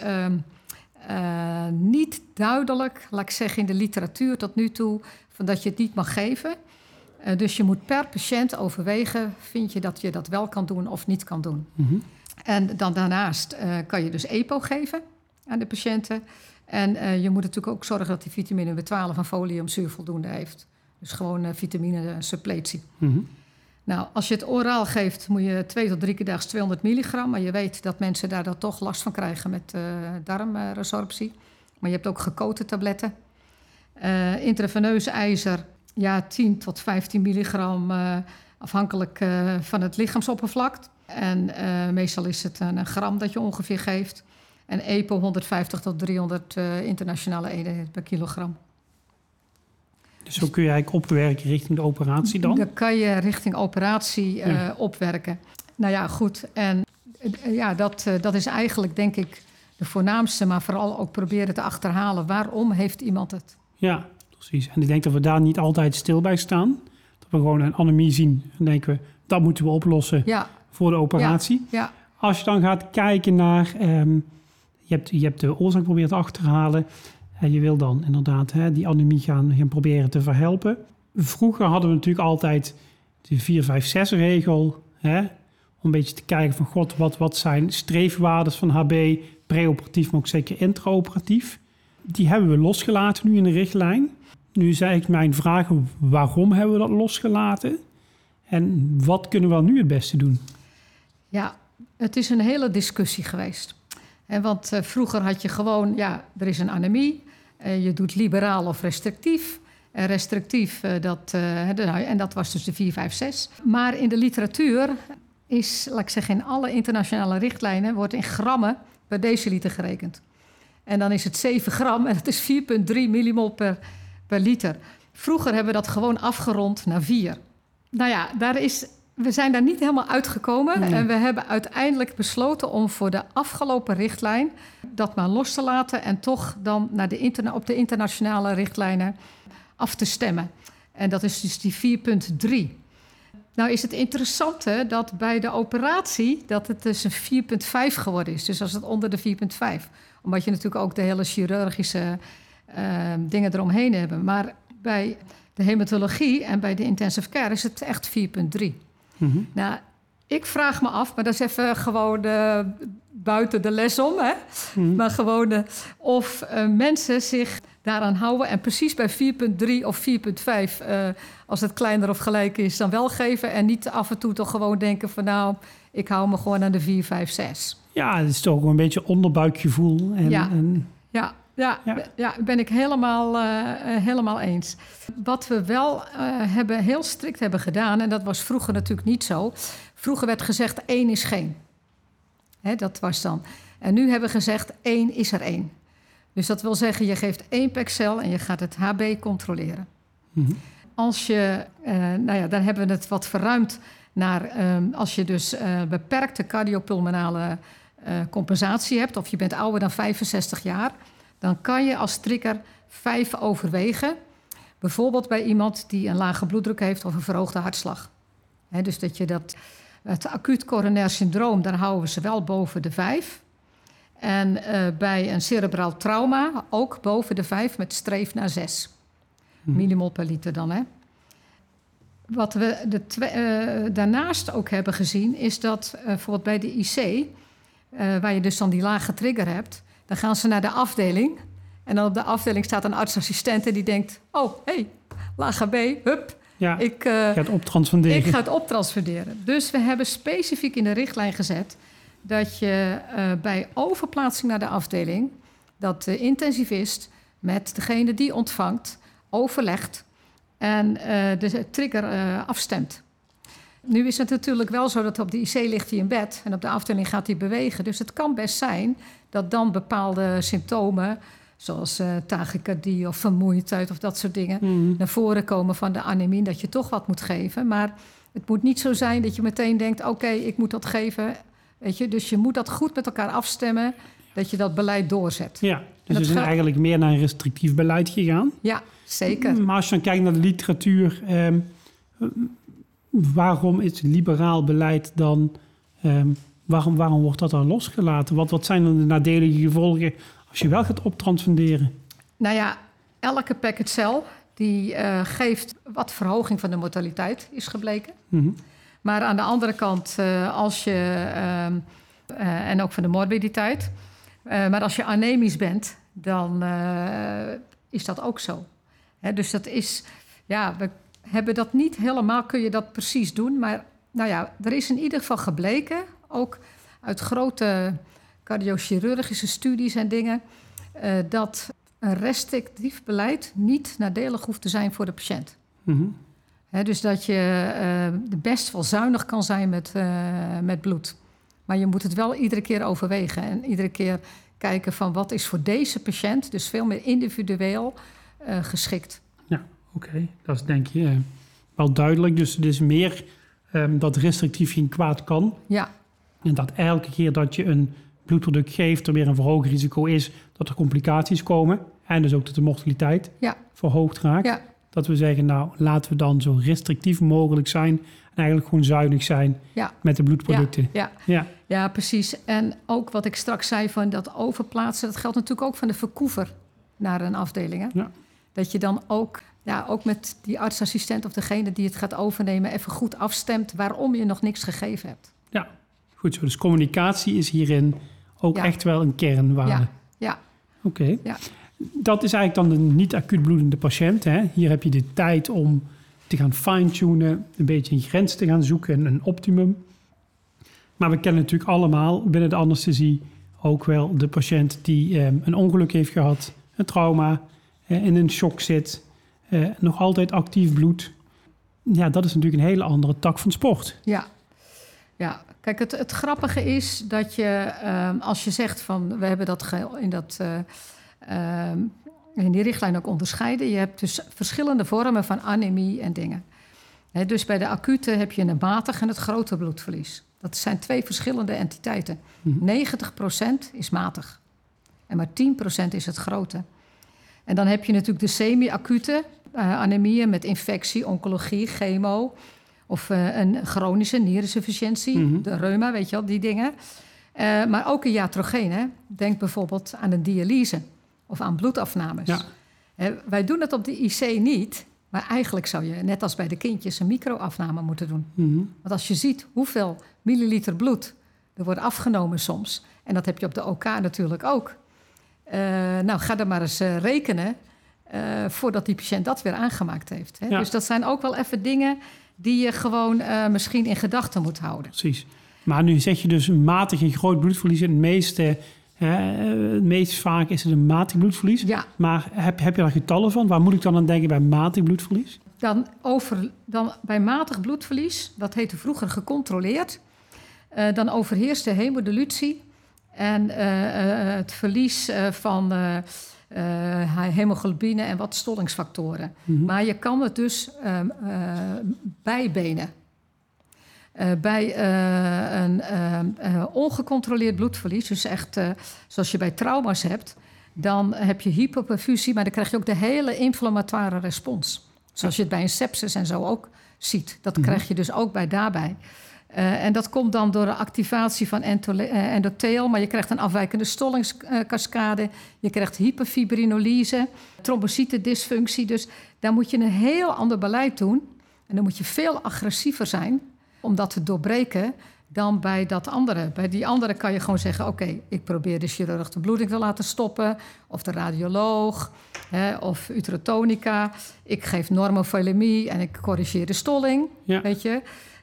uh, niet duidelijk, laat ik zeggen, in de literatuur tot nu toe, van dat je het niet mag geven. Uh, dus je moet per patiënt overwegen, vind je dat je dat wel kan doen of niet kan doen. Mm -hmm. En dan daarnaast uh, kan je dus EPO geven aan de patiënten. En je moet natuurlijk ook zorgen dat die vitamine B12 en foliumzuur voldoende heeft. Dus gewoon vitamine suppletie. Mm -hmm. Nou, als je het oraal geeft, moet je twee tot drie keer daags 200 milligram. Maar je weet dat mensen daar dan toch last van krijgen met darmresorptie. Maar je hebt ook gekoten tabletten. Intraveneus ijzer, ja, 10 tot 15 milligram, uh, afhankelijk van het lichaamsoppervlak. En meestal is het een, gram dat je ongeveer geeft. En EPO 150 tot 300 internationale eenheden per kilogram. Dus zo kun je eigenlijk opwerken richting de operatie dan? Dan kan je richting operatie uh, opwerken. Nou ja, goed. En uh, ja, dat, uh, dat is eigenlijk denk ik de voornaamste, maar vooral ook proberen te achterhalen waarom heeft iemand het. Ja, precies. En ik denk dat we daar niet altijd stil bij staan. Dat we gewoon een anemie zien en denken we, dat moeten we oplossen ja. voor de operatie. Ja. ja. Als je dan gaat kijken naar, um, je, hebt, je hebt de oorzaak proberen te achterhalen. En je wil dan inderdaad hè, die anemie gaan, gaan proberen te verhelpen. Vroeger hadden we natuurlijk altijd de 4-5-6-regel. Hè, om een beetje te kijken van god, wat, wat zijn streefwaardes van HB, preoperatief, maar ook zeker intraoperatief. Die hebben we losgelaten nu in de richtlijn. Nu is eigenlijk mijn vraag, waarom hebben we dat losgelaten? En wat kunnen we nu het beste doen? Ja, het is een hele discussie geweest. En want uh, vroeger had je gewoon, ja, er is een anemie. Uh, je doet liberaal of restrictief. En restrictief, uh, dat, en dat was dus de 456. Maar in de literatuur is, laat ik zeggen, in alle internationale richtlijnen... wordt in grammen per deciliter gerekend. En dan is het 7 gram en dat is 4,3 millimol per, per liter. Vroeger hebben we dat gewoon afgerond naar 4. Nou ja, daar is we zijn daar niet helemaal uitgekomen. Nee. En we hebben uiteindelijk besloten om voor de afgelopen richtlijn dat maar los te laten en toch dan naar de interna op de internationale richtlijnen af te stemmen. En dat is dus die 4.3. Nou is het interessante dat bij de operatie dat het dus een 4.5 geworden is. Dus als het onder de 4.5. Omdat je natuurlijk ook de hele chirurgische uh, dingen eromheen hebben. Maar bij de hematologie en bij de intensive care is het echt 4.3. Mm-hmm. Nou, ik vraag me af, maar dat is even gewoon uh, buiten de les om, hè? Mm-hmm. Maar gewoon uh, of uh, mensen zich daaraan houden en precies bij 4.3 of 4.5, als het kleiner of gelijk is, dan wel geven en niet af en toe toch gewoon denken van nou, ik hou me gewoon aan de 4, 5, 6. Ja, het is toch een beetje onderbuikgevoel. En, ja. En... ja, ja, ja. ja, ben ik helemaal, uh, helemaal eens. Wat we wel uh, hebben, heel strikt hebben gedaan, en dat was vroeger natuurlijk niet zo. Vroeger werd gezegd één is geen. Hè, dat was dan. En nu hebben we gezegd één is er één. Dus dat wil zeggen, je geeft één pexel en je gaat het HB controleren. Mm-hmm. Als je, nou ja, dan hebben we het wat verruimd naar um, als je dus beperkte cardiopulmonale compensatie hebt, of je bent ouder dan 65 jaar dan kan je als trigger vijf overwegen. Bijvoorbeeld bij iemand die een lage bloeddruk heeft of een verhoogde hartslag. He, dus dat je dat, het acuut coronair syndroom, daar houden we ze wel boven de vijf. En uh, bij een cerebraal trauma ook boven de vijf met streef naar zes. Hmm. Millimol per liter dan, hè. wat we de uh, daarnaast ook hebben gezien, is dat uh, bijvoorbeeld bij de IC, waar je dus dan die lage trigger hebt, dan gaan ze naar de afdeling. En dan op de afdeling staat een artsassistent en die denkt: Oh, hé, hey, lage B, hup. Ja, ik ga het optransfunderen. Ik ga het optransfunderen. Dus we hebben specifiek in de richtlijn gezet dat je bij overplaatsing naar de afdeling, dat de intensivist met degene die ontvangt overlegt en uh, de trigger afstemt. Nu is het natuurlijk wel zo dat op de IC ligt hij in bed en op de afdeling gaat hij bewegen. Dus het kan best zijn dat dan bepaalde symptomen, zoals uh, tachycardie of vermoeidheid of dat soort dingen, mm. naar voren komen van de anemie, dat je toch wat moet geven. Maar het moet niet zo zijn dat je meteen denkt: oké, okay, ik moet dat geven. Weet je? Dus je moet dat goed met elkaar afstemmen, dat je dat beleid doorzet. Ja, dus we zijn eigenlijk meer naar een restrictief beleid gegaan. Ja, zeker. Maar als je dan kijkt naar de literatuur, eh, waarom is liberaal beleid dan, eh, waarom, waarom wordt dat dan losgelaten? Wat, wat zijn dan de nadelige gevolgen als je wel gaat optransfunderen? Nou ja, elke packet cell die uh, geeft wat verhoging van de mortaliteit, is gebleken. Mm -hmm. Maar aan de andere kant, uh, als je, ehm, en ook van de morbiditeit, maar als je anemisch bent, dan is dat ook zo dus dat is, ja, we hebben dat niet helemaal, kun je dat precies doen. Maar nou ja, er is in ieder geval gebleken, ook uit grote cardiochirurgische studies en dingen, uh, dat een restrictief beleid niet nadelig hoeft te zijn voor de patiënt. Mm dus dat je uh, best wel zuinig kan zijn met, uh, met bloed. Maar je moet het wel iedere keer overwegen en iedere keer kijken van wat is voor deze patiënt, dus veel meer individueel, geschikt. Oké. Dat is denk je uh, wel duidelijk. Dus het is meer um, dat restrictief geen kwaad kan. Ja. En dat elke keer dat je een bloedproduct geeft, er weer een verhoogd risico is dat er complicaties komen. En dus ook dat de mortaliteit ja. verhoogd raakt. Ja. Dat we zeggen, nou laten we dan zo restrictief mogelijk zijn. En eigenlijk gewoon zuinig zijn ja. met de bloedproducten. Ja, ja. ja. precies. En ook wat ik straks zei van dat overplaatsen, dat geldt natuurlijk ook van de verkoever naar een afdeling. Hè? Ja. Dat je dan ook, ja, ook met die artsassistent of degene die het gaat overnemen, even goed afstemt waarom je nog niks gegeven hebt. Ja, goed zo. Dus communicatie is hierin ook echt wel een kernwaarde. Ja, ja. Oké. Ja. Dat is eigenlijk dan de niet acuut bloedende patiënt. Hè? Hier heb je de tijd om te gaan fine-tunen, een beetje een grens te gaan zoeken en een optimum. Maar we kennen natuurlijk allemaal binnen de anesthesie ook wel de patiënt die eh, een ongeluk heeft gehad, een trauma, in een shock zit, eh, nog altijd actief bloed. Ja, dat is natuurlijk een hele andere tak van sport. Ja, ja. kijk, het, het grappige is dat je, ehm, als je zegt van we hebben dat in, dat, uh, in die richtlijn ook onderscheiden. Je hebt dus verschillende vormen van anemie en dingen. dus bij de acute heb je een matig en het grote bloedverlies. Dat zijn twee verschillende entiteiten. 90% is matig en maar 10% is het grote. En dan heb je natuurlijk de semi-acute anemieën met infectie, oncologie, chemo. Of uh, een chronische nierinsufficiëntie, mm de reuma, weet je wel, die dingen. Uh, maar ook een iatrogeen. Denk bijvoorbeeld aan een dialyse of aan bloedafnames. Ja. wij doen het op de IC niet, maar eigenlijk zou je, net als bij de kindjes, een microafname moeten doen. Mm -hmm. Want als je ziet hoeveel milliliter bloed er wordt afgenomen soms, en dat heb je op de OK natuurlijk ook. Uh, nou, ga er maar eens rekenen uh, voordat die patiënt dat weer aangemaakt heeft. Hè? Ja. Dus dat zijn ook wel even dingen die je gewoon misschien in gedachten moet houden. Precies. Maar nu zeg je dus een matig en groot bloedverlies. Het meeste, het meest vaak is het een matig bloedverlies. Ja. Maar heb, heb je daar getallen van? Waar moet ik dan aan denken bij matig bloedverlies? Dan, over, dan bij matig bloedverlies, dat heette vroeger gecontroleerd... dan overheerst de hemodilutie en het verlies van hemoglobine en wat stollingsfactoren. Mhm. Mm -hmm. Maar je kan het dus um, bijbenen. bij een ongecontroleerd bloedverlies, dus echt zoals je bij trauma's hebt, dan heb je hypoperfusie, maar dan krijg je ook de hele inflammatoire respons. Zoals je het bij een sepsis en zo ook ziet. Dat Mhm. krijg je dus ook bij daarbij. Uh, en dat komt dan door de activatie van uh, endotheel, maar je krijgt een afwijkende stollingskascade, je krijgt hyperfibrinolyse, trombocytendysfunctie. Dus daar moet je een heel ander beleid doen En dan moet je veel agressiever zijn om dat te doorbreken dan bij dat andere. Bij die andere kan je gewoon zeggen: Oké, ik probeer de chirurg de bloeding te laten stoppen, of de radioloog, hè, of uterotonica. Ik geef normofilemie en ik corrigeer de stolling. Ja. Weet je.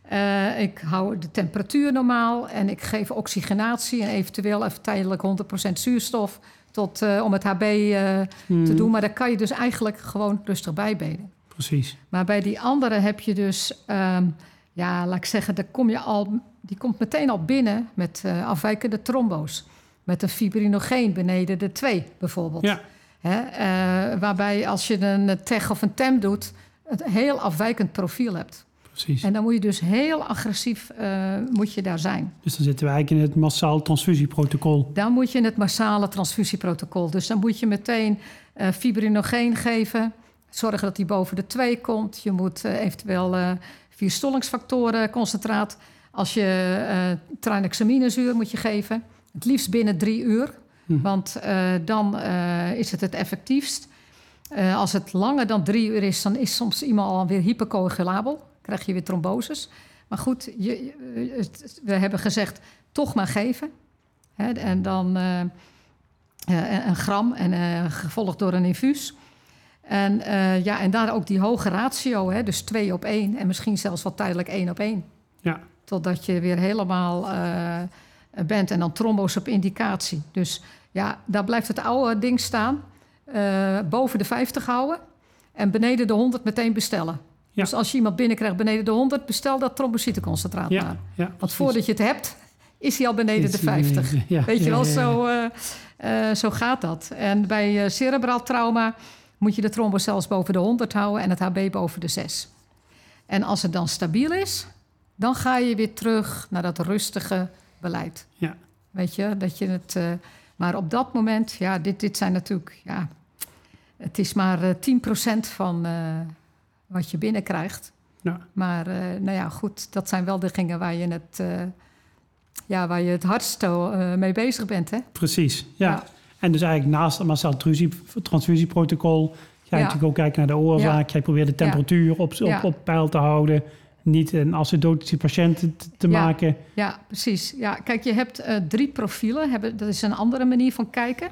Eh, ik hou de temperatuur normaal en ik geef oxygenatie en eventueel even tijdelijk 100% zuurstof tot, eh, om het HB eh, te Mhm. doen. Maar daar kan je dus eigenlijk gewoon rustig bijbenen. Precies. Maar bij die andere heb je dus, ehm, ja, laat ik zeggen, daar kom je al, die komt meteen al binnen met afwijkende trombo's. Met een fibrinogeen beneden de 2 bijvoorbeeld. Ja. Hè, waarbij als je een TEG of een TEM doet, het heel afwijkend profiel hebt. Precies. En dan moet je dus heel agressief eh, moet je daar zijn. Dus dan zitten we eigenlijk in het massaal transfusieprotocol. Dan moet je in het massale transfusieprotocol. Dus dan moet je meteen eh fibrinogeen geven. Zorgen dat die boven de 2 komt. Je moet eh, eventueel vier stollingsfactoren concentraat. Als je tranexaminezuur moet je geven. Het liefst binnen drie uur. Mhm. Want dan is het het effectiefst. Als het langer dan drie uur is, dan is soms iemand alweer hypercoagulabel. Krijg je weer tromboses. Maar goed, je, je- het- we hebben gezegd, toch maar geven. Hè, en dan eh, eh, een gram en eh, gevolgd door een infuus. En, ja, en daar ook die hoge ratio, hè, dus twee op één. En misschien zelfs wat tijdelijk één op één. Ja. Totdat je weer helemaal bent. En dan trombo's op indicatie. Dus ja, daar blijft het oude ding staan. Boven de 50 houden. En beneden de 100 meteen bestellen. Ja. Dus als je iemand binnenkrijgt beneden de 100, bestel dat trombocytenconcentraat maar. Ja. ja Want voordat je het hebt, is hij al beneden de Is die 50. beneden, ja, Weet je wel. Zo, eh, eh, zo gaat dat. En bij eh, cerebraal trauma moet je de trombo zelfs boven de 100 houden en het HB boven de 6. En als het dan stabiel is, dan ga je weer terug naar dat rustige beleid. Ja. Weet je, dat je het. maar op dat moment, ja, dit, dit zijn natuurlijk. Ja, het is maar eh 10% van wat je binnenkrijgt. Ja. Maar eh, nou ja, goed, dat zijn wel de dingen waar je het, eh, ja, waar je het hardst eh, mee bezig bent. Hè? Precies. Ja. Ja. En dus eigenlijk naast het transfusie- transfusieprotocol... ga je Ja. natuurlijk ook kijken naar de oorzaak. Jij probeert de temperatuur op, op, peil te houden. Niet een acidotische patiënt te, Ja. maken. Ja, precies. Ja, kijk, je hebt drie profielen. Hebben, dat is een andere manier van kijken.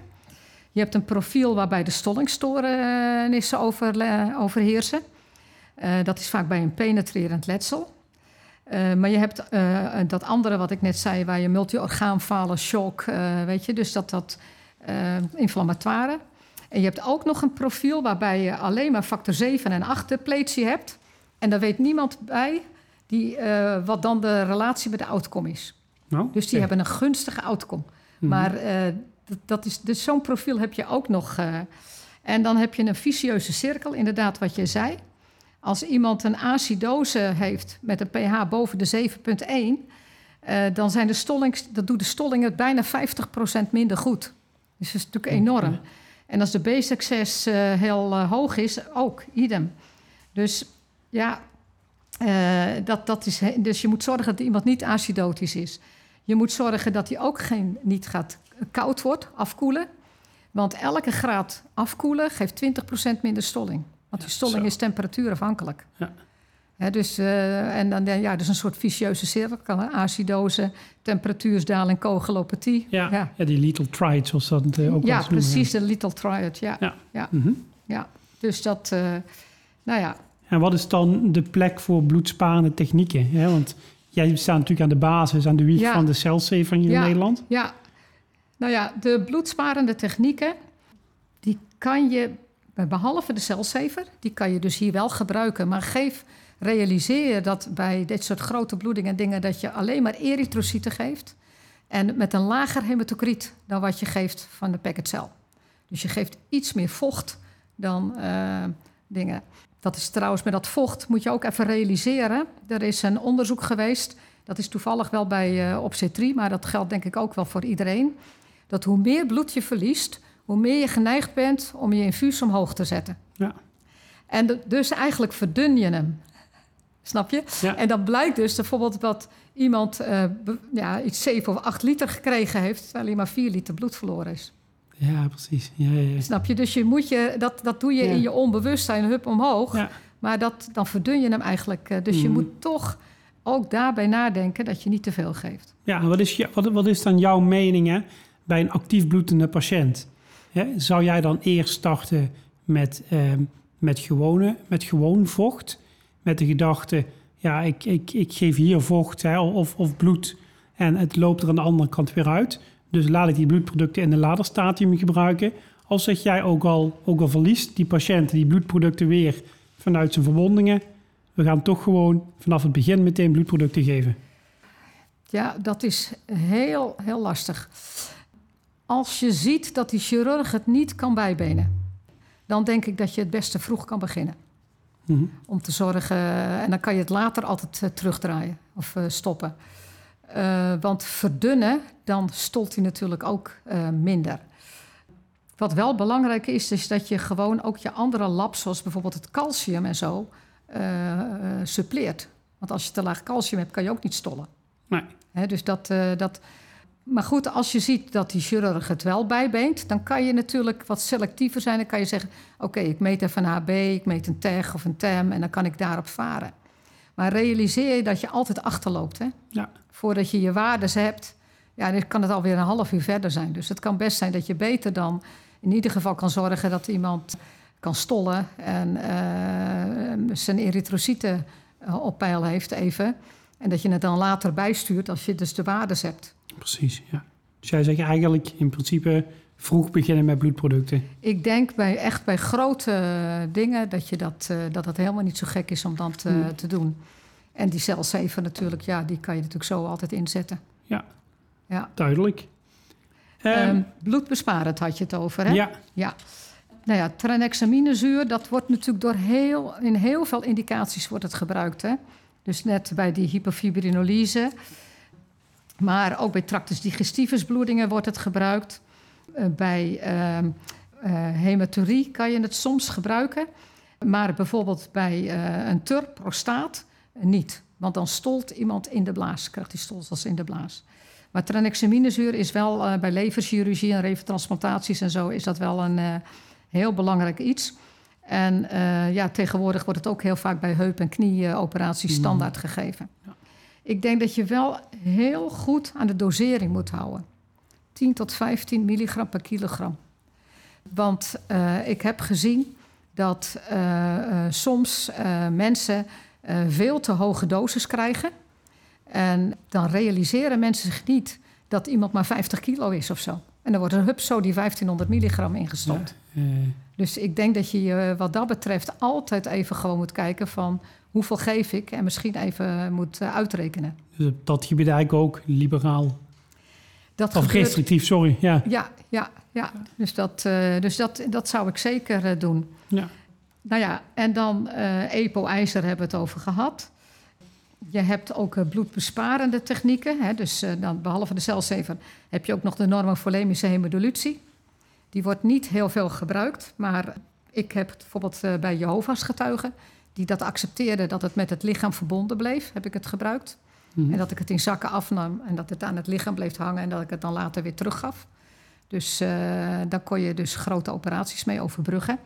Je hebt een profiel waarbij de stollingstoornissen over, overheersen. Eh, dat is vaak bij een penetrerend letsel. Eh, maar je hebt eh, dat andere wat ik net zei, waar je multi-orgaanfalen, shock, weet je, dus dat dat inflammatoire. En je hebt ook nog een profiel waarbij je alleen maar factor 7 en 8 depletie hebt. En daar weet niemand bij die, wat dan de relatie met de outcome is. Nou, Dus die hebben een gunstige outcome. Mhm. Maar dat, dat is, dus zo'n profiel heb je ook nog. en dan heb je een vicieuze cirkel, inderdaad wat je zei. Als iemand een acidose heeft met een pH boven de 7,1... eh, dan zijn de stollings, dat doet de stolling het bijna 50% minder goed. Dus dat is natuurlijk enorm. En als de B-succes eh, heel eh, hoog is, ook idem. Dus ja, dat, dat is, dus je moet zorgen dat iemand niet acidotisch is. Je moet zorgen dat hij ook geen, niet gaat koud wordt, afkoelen. Want elke graad afkoelen geeft 20% minder stolling. Want die stolling zo. is temperatuurafhankelijk. Ja. Hè, dus, eh, en dan ja, dus een soort vicieuze cirkel. hè. Acidose, temperatuursdaling, coagulopathie. Ja, ja. ja. die little triad, zoals dat eh, ook Ja, noemen. precies, de little triad. Ja, Ja. ja. Mhm. ja. Dus dat, eh, nou ja, En wat is dan de plek voor bloedsparende technieken? Hè? Want jij staat natuurlijk aan de basis, aan de wieg Ja. van de Ja. in Nederland. Ja, nou ja, de bloedsparende technieken, die kan je, behalve de celsaver, die kan je dus hier wel gebruiken. Maar geef, realiseer je dat bij dit soort grote bloedingen en dingen, dat je alleen maar erytrocyten geeft. En met een lager hematocriet dan wat je geeft van de packetcel. Dus je geeft iets meer vocht dan eh, dingen. Dat is trouwens met dat vocht, moet je ook even realiseren. Er is een onderzoek geweest, dat is toevallig wel bij eh obstetrie, maar dat geldt denk ik ook wel voor iedereen. Dat hoe meer bloed je verliest, hoe meer je geneigd bent om je infuus omhoog te zetten. Ja. En dus eigenlijk verdun je hem. Snap je? Ja. En dan blijkt dus bijvoorbeeld dat iemand eh, ja, iets 7 of 8 liter gekregen heeft, terwijl hij maar 4 liter bloed verloren is. Ja, precies. Ja, ja. Snap je? Dus je moet je, dat, dat doe je in je onbewustzijn, hup omhoog. Ja. Maar dat, dan verdun je hem eigenlijk. eh, dus je Mhm. moet toch ook daarbij nadenken dat je niet te veel geeft. Ja, wat is, wat, wat is dan jouw mening hè, bij een actief bloedende patiënt? Zou jij dan eerst starten met, ehm, met, gewone, met gewoon vocht? Met de gedachte, ja, ik, ik, ik geef hier vocht hè, of, of bloed en het loopt er aan de andere kant weer uit. Dus laat ik die bloedproducten in de laderstadium gebruiken. Of zeg jij ook al, ook al verliest die patiënt die bloedproducten weer vanuit zijn verwondingen. We gaan toch gewoon vanaf het begin meteen bloedproducten geven. Ja, dat is heel, heel lastig. Als je ziet dat die chirurg het niet kan bijbenen, dan denk ik dat je het beste vroeg kan beginnen. Mhm. Om te zorgen, en dan kan je het later altijd eh, terugdraaien of eh, stoppen. Eh, want verdunnen, dan stolt hij natuurlijk ook eh, minder. Wat wel belangrijk is, is dat je gewoon ook je andere labs, zoals bijvoorbeeld het calcium en zo, eh, eh, suppleert. Want als je te laag calcium hebt, kan je ook niet stollen. Nee. Dus dat, eh, dat. Maar goed, als je ziet dat die chirurg het wel bijbeent, dan kan je natuurlijk wat selectiever zijn. Dan kan je zeggen: Oké, ik meet even een HB, ik meet een TEG of een TEM en dan kan ik daarop varen. Maar realiseer je dat je altijd achterloopt. Hè? Ja. Voordat je je waardes hebt, ja, dan kan het alweer een half uur verder zijn. Dus het kan best zijn dat je beter dan in ieder geval kan zorgen dat iemand kan stollen en eh, zijn erytrocyten eh, op peil heeft even. En dat je het dan later bijstuurt als je dus de waardes hebt. Precies, ja. Dus jij zegt eigenlijk in principe vroeg beginnen met bloedproducten. Ik denk bij, echt bij grote eh, dingen dat, je dat, eh, dat het helemaal niet zo gek is om dat eh, Hmm. te doen. En die celzeven natuurlijk, ja, die kan je natuurlijk zo altijd inzetten. Ja. Ja. Duidelijk. Ehm, bloedbesparend had je het over, hè? ja, Ja. Nou ja, tranexaminezuur, dat wordt natuurlijk door heel, in heel veel indicaties wordt het gebruikt. Hè? Dus net bij die hypofibrinolyse. Maar ook bij tractus digestivus bloedingen wordt het gebruikt. Eh, bij ehm eh, hematurie kan je het soms gebruiken. Maar bijvoorbeeld bij eh, een TUR, prostaat, niet. Want dan stolt iemand in de blaas, krijgt die stolsels in de blaas. Maar tranexaminezuur is wel bij leverchirurgie en levertransplantaties en zo... is dat wel een heel belangrijk iets. En ja, tegenwoordig wordt het ook heel vaak bij heup- en knieoperaties Mhm. standaard gegeven. Ik denk dat je wel heel goed aan de dosering moet houden. 10 tot 15 milligram per kilogram. Want eh, ik heb gezien dat eh, eh, soms mensen veel te hoge doses krijgen. En dan realiseren mensen zich niet dat iemand maar 50 kilo is of zo. En dan wordt er hup zo die 1500 milligram ingestopt. Dus ik denk dat je je wat dat betreft altijd even gewoon moet kijken van hoeveel geef ik en misschien even moet eh, uitrekenen. dus dat gebied eigenlijk ook liberaal. Dat Of gebeurt- restrictief, sorry. Ja. Ja, ja, ja. Dus, dat, eh, dus dat, dat zou ik zeker doen. Ja. Nou ja, en dan eh EPO-ijzer hebben we het over gehad. Je hebt ook bloedbesparende technieken. Hè? Dus dan, behalve de celzever heb je ook nog de normofolemische hemodilutie. Die wordt niet heel veel gebruikt, maar ik heb bijvoorbeeld bij Jehovah's getuigen... die dat accepteerden dat het met het lichaam verbonden bleef, heb ik het gebruikt. Mhm. En dat ik het in zakken afnam en dat het aan het lichaam bleef hangen... en dat ik het dan later weer teruggaf. Dus eh, daar kon je dus grote operaties mee overbruggen.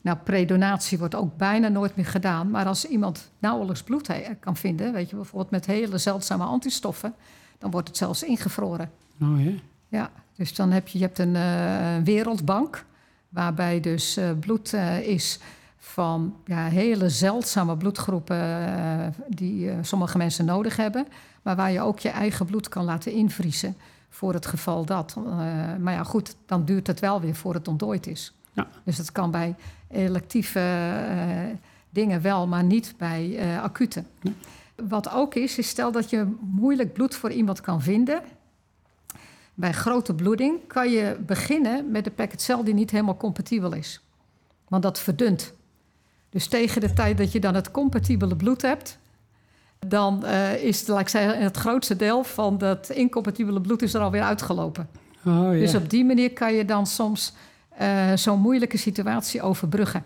Nou, predonatie wordt ook bijna nooit meer gedaan. Maar als iemand nauwelijks bloed he- kan vinden, weet je, bijvoorbeeld met hele zeldzame antistoffen, dan wordt het zelfs ingevroren. Oh ja. Ja, dus dan heb je, je hebt een eh, wereldbank, waarbij dus eh, bloed is van ja, hele zeldzame bloedgroepen eh, die eh, sommige mensen nodig hebben, maar waar je ook je eigen bloed kan laten invriezen voor het geval dat. Eh, maar ja, goed, dan duurt het wel weer voor het ontdooid is. Ja. Dus dat kan bij electieve dingen wel, maar niet bij acute. Wat ook is, is stel dat je moeilijk bloed voor iemand kan vinden. Bij grote bloeding kan je beginnen met de packetcel die niet helemaal compatibel is. Want dat verdunt. Dus tegen de tijd dat je dan het compatibele bloed hebt, dan eh, is laat ik zeggen, het grootste deel van dat incompatibele bloed is er alweer uitgelopen. Oh ja. Dus op die manier kan je dan soms eh, zo'n moeilijke situatie overbruggen.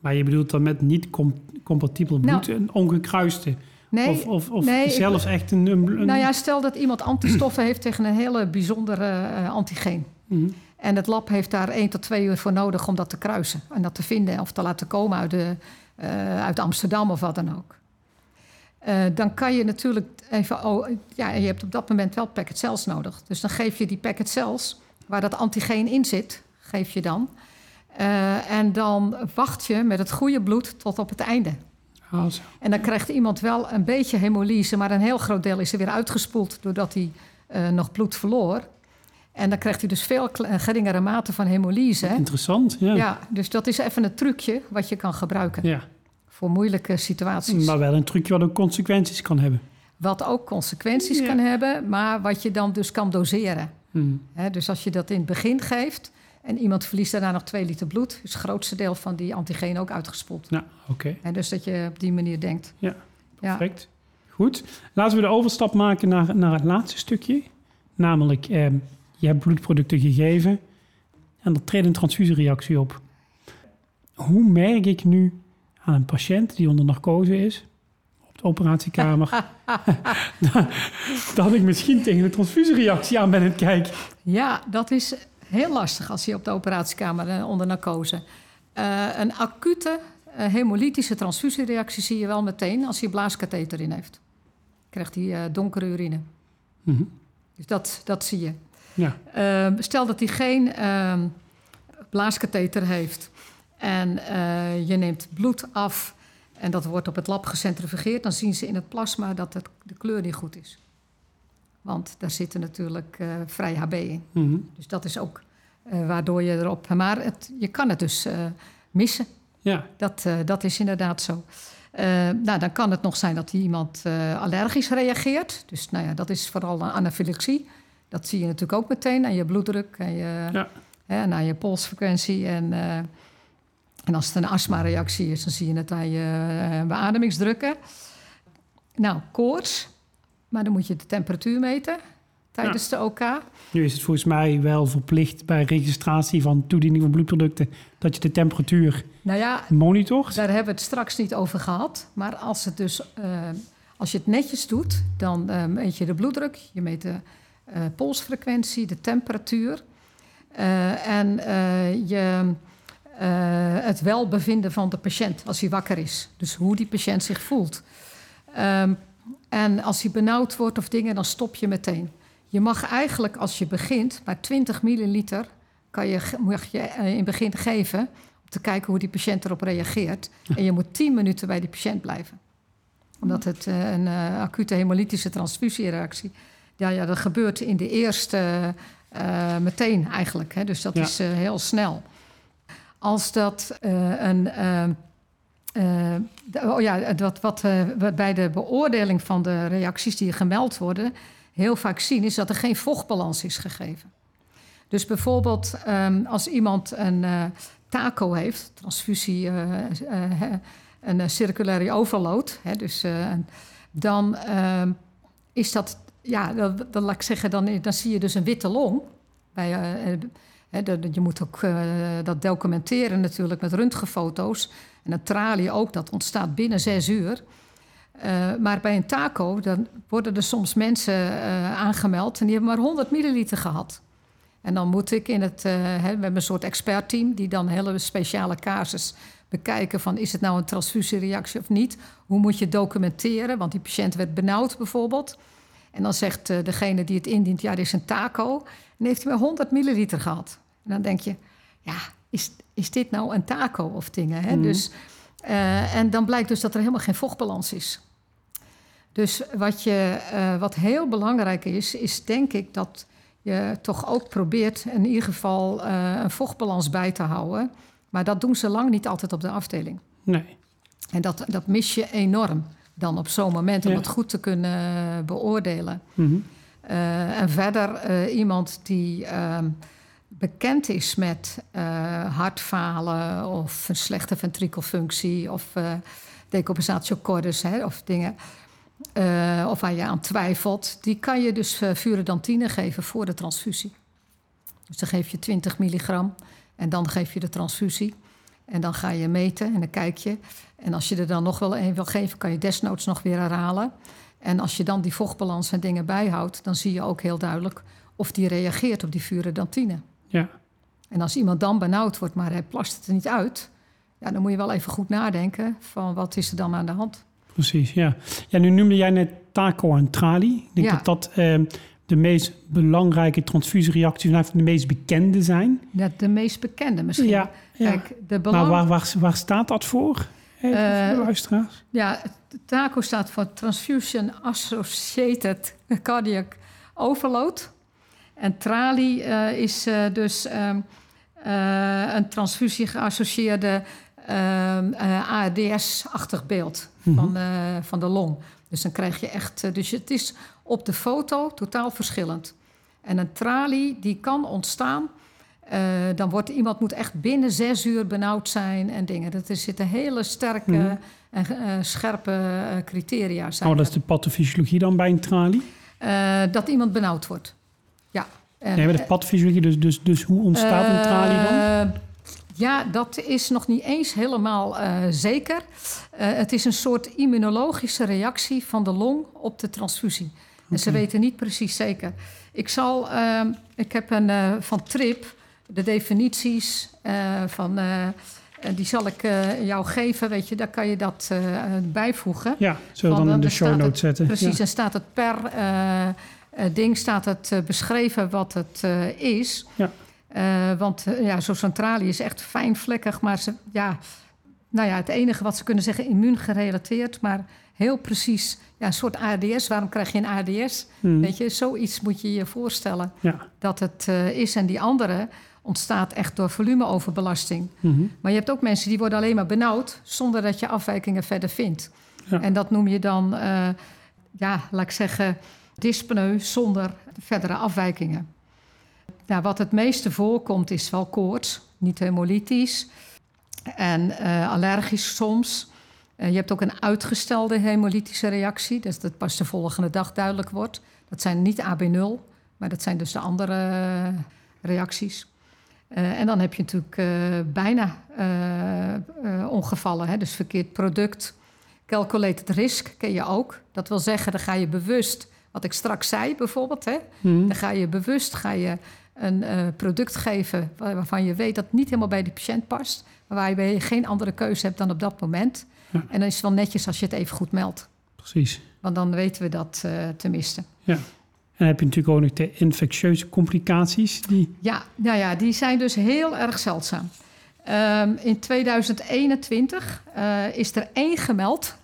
Maar je bedoelt dan met niet com- compatibel bloed, Nou. een ongekruiste? Nee, of of, of nee, ik- zelfs echt een... een, nou ja, stel dat iemand antistoffen heeft tegen een hele bijzondere eh, antigeen. Mhm. En het lab heeft daar één tot twee uur voor nodig om dat te kruisen. En dat te vinden of te laten komen uit de, eh, uit Amsterdam of wat dan ook. Eh, dan kan je natuurlijk even... Oh, ja, je hebt op dat moment wel packet cells nodig. Dus dan geef je die packet cells, waar dat antigeen in zit, geef je dan. Uh, en dan wacht je met het goede bloed tot op het einde. Oh. En dan krijgt iemand wel een beetje hemolyse, maar een heel groot deel is er weer uitgespoeld doordat hij nog bloed verloor. En dan krijgt hij dus veel geringere mate van hemolyse. Interessant, ja. Ja, dus dat is even een trucje wat je kan gebruiken. Ja. Voor moeilijke situaties. Maar wel een trucje wat ook consequenties kan hebben. Wat ook consequenties ja. kan hebben, maar wat je dan dus kan doseren. Hmm. He, dus als je dat in het begin geeft en iemand verliest daarna nog twee liter bloed, is het grootste deel van die antigeen ook uitgespoeld. Ja, oké. Okay. Dus dat je op die manier denkt. Ja, perfect. Ja. Goed. Laten we de overstap maken naar, naar het laatste stukje. Namelijk, eh, je hebt bloedproducten gegeven en er treedt een transfusiereactie op. Hoe merk ik nu aan een patiënt die onder narcose is, op de operatiekamer, *laughs* *laughs* dat ik misschien tegen een transfusiereactie aan ben aan het kijken? Ja, dat is heel lastig als je op de operatiekamer onder narcose. Uh, een acute uh, hemolytische transfusiereactie zie je wel meteen als hij blaaskatheter in heeft. Krijgt hij uh, donkere urine. Mm -hmm. Dus dat, dat zie je. Ja. Uh, stel dat hij geen uh, blaaskatheter heeft en uh, je neemt bloed af en dat wordt op het lab gecentrifugeerd, dan zien ze in het plasma dat het, de kleur niet goed is. Want daar zitten natuurlijk uh, vrij HB in. Mm -hmm. Dus dat is ook uh, waardoor je erop. Maar het, je kan het dus missen. Ja. Dat, dat is inderdaad zo. nou, dan kan het nog zijn dat iemand allergisch reageert. Dus nou ja, dat is vooral een anafylaxie. Dat zie je natuurlijk ook meteen aan je bloeddruk en, je, ja. hè, en aan je polsfrequentie. En, uh, en als het een astma-reactie is, dan zie je het aan je uh, beademingsdrukken. Nou, koorts. Maar dan moet je de temperatuur meten tijdens ja. de OK. Nu is het volgens mij wel verplicht bij registratie van toediening van bloedproducten... dat je de temperatuur nou ja, monitort. Daar hebben we het straks niet over gehad. Maar als, het dus, uh, als je het netjes doet, dan meet je de bloeddruk, je meet de uh, polsfrequentie, de temperatuur uh, en uh, je, het welbevinden van de patiënt als hij wakker is. Dus hoe die patiënt zich voelt. Um, en als hij benauwd wordt of dingen, dan stop je meteen. Je mag eigenlijk als je begint, maar 20 milliliter kan je, mag je in het begin geven om te kijken hoe die patiënt erop reageert. En je moet 10 minuten bij die patiënt blijven. Omdat het een acute hemolytische transfusiereactie ja, ja, dat gebeurt in de eerste uh, meteen eigenlijk. Hè? Dus dat ja. is uh, heel snel. Als dat uh, een. oh ja, dat wat we bij de beoordeling van de reacties die gemeld worden, heel vaak zien, is dat er geen vochtbalans is gegeven. Dus bijvoorbeeld um, als iemand een TACO heeft, transfusie, een circulaire overload, hè, dus, dan is dat ja, dan, laat ik zeggen, dan, dan zie je dus een witte long. Bij, he, de, je moet ook uh, dat documenteren natuurlijk met röntgenfoto's. En een tralie ook, dat ontstaat binnen zes uur. Maar bij een taco dan worden er soms mensen aangemeld... en die hebben maar 100 milliliter gehad. En dan moet ik in het... He, we hebben een soort expertteam die dan hele speciale casus bekijken... van is het nou een transfusiereactie of niet? Hoe moet je documenteren? Want die patiënt werd benauwd bijvoorbeeld... En dan zegt uh, degene die het indient, ja, dit is een taco. En heeft hij maar 100 milliliter gehad. En dan denk je, ja, is, is dit nou een taco of dingen? Hè? Mhm. Dus, uh, en dan blijkt dus dat er helemaal geen vochtbalans is. Dus wat, je, uh, wat heel belangrijk is, is denk ik dat je toch ook probeert in ieder geval een vochtbalans bij te houden. Maar dat doen ze lang niet altijd op de afdeling. Nee. En dat, dat mis je enorm dan op zo'n moment om Ja. het goed te kunnen beoordelen. Mhm. Uh, en verder uh, iemand die uh, bekend is met uh, hartfalen of een slechte ventrikelfunctie of decompensatie cordis hè, of dingen. Of waar je aan twijfelt, die kan je dus furidantine geven voor de transfusie. Dus dan geef je 20 milligram en dan geef je de transfusie. En dan ga je meten en dan kijk je. En als je er dan nog wel een wil geven, kan je desnoods nog weer herhalen. En als je dan die vochtbalans en dingen bijhoudt, dan zie je ook heel duidelijk of die reageert op die furidantine. Ja. En als iemand dan benauwd wordt, maar hij plast het er niet uit, Ja, dan moet je wel even goed nadenken van wat is er dan aan de hand. Precies, ja. Ja, nu noemde jij net taco en trali. Ik denk Ja. dat dat ehm, de meest belangrijke transfusiereacties, nou, de meest bekende zijn. Ja, de meest bekende misschien. Ja, ja. Kijk, de Maar belang... waar, waar, waar staat dat voor? Even Eh, luisteraars. Ja, TACO staat voor Transfusion Associated Cardiac Overload. En TRALI eh, is eh, dus ehm, eh, een transfusie geassocieerde ehm, eh, ARDS-achtig beeld van, eh, van de long. Dus dan krijg je echt... dus het is op de foto totaal verschillend. En een tralie die kan ontstaan... eh, dan wordt iemand moet echt binnen zes uur benauwd zijn en dingen. Dat er zitten hele sterke Mhm. en eh, scherpe eh, criteria. Zijn Oh, dat is de pathofysiologie dan bij een tralie? Dat iemand benauwd wordt. Ja. En, Nee, maar de pathofysiologie, dus, dus, dus hoe ontstaat een tralie dan? ja, dat is nog niet eens helemaal zeker. Het is een soort immunologische reactie van de long op de transfusie. En ze Oké. weten niet precies zeker. Ik zal, ehm, ik heb een eh, van Trip, de definities eh, van, eh, die zal ik jou geven. Weet je, daar kan je dat bijvoegen. Ja, zullen we dan in de show notes zetten. Precies, Ja. en staat het per ding staat het beschreven wat het is. Ja. Want ja, zo'n centralie is echt fijnvlekkig, maar ze, ja, nou ja, het enige wat ze kunnen zeggen, immuungerelateerd, maar heel precies, ja, een soort ARDS. Waarom krijg je een ARDS? Hmm. Weet je, zoiets moet je je voorstellen Ja. dat het eh, is. En die andere ontstaat echt door volumeoverbelasting. Mhm. Maar je hebt ook mensen die worden alleen maar benauwd zonder dat je afwijkingen verder vindt. Ja. En dat noem je dan, eh, ja, laat ik zeggen, dyspneu zonder verdere afwijkingen. Nou, wat het meeste voorkomt is wel koorts, niet hemolytisch en eh, allergisch soms. Eh, je hebt ook een uitgestelde hemolytische reactie, dus dat pas de volgende dag duidelijk wordt. Dat zijn niet AB0, maar dat zijn dus de andere eh, reacties. Eh, en dan heb je natuurlijk bijna ongevallen, hè? dus verkeerd product. Calculated risk ken je ook. Dat wil zeggen, dan ga je bewust, wat ik straks zei bijvoorbeeld, hè? Mhm. dan ga je bewust ga je een product geven waar- waarvan je weet dat het niet helemaal bij de patiënt past, maar waar je geen andere keuze hebt dan op dat moment. Ja. En dan is het wel netjes als je het even goed meldt, Precies. want dan weten we dat eh tenminste. Ja. En heb je natuurlijk ook nog de infectieuze complicaties. Die, Ja, nou ja, die zijn dus heel erg zeldzaam. Ehm, in 2021 eh, is er één gemeld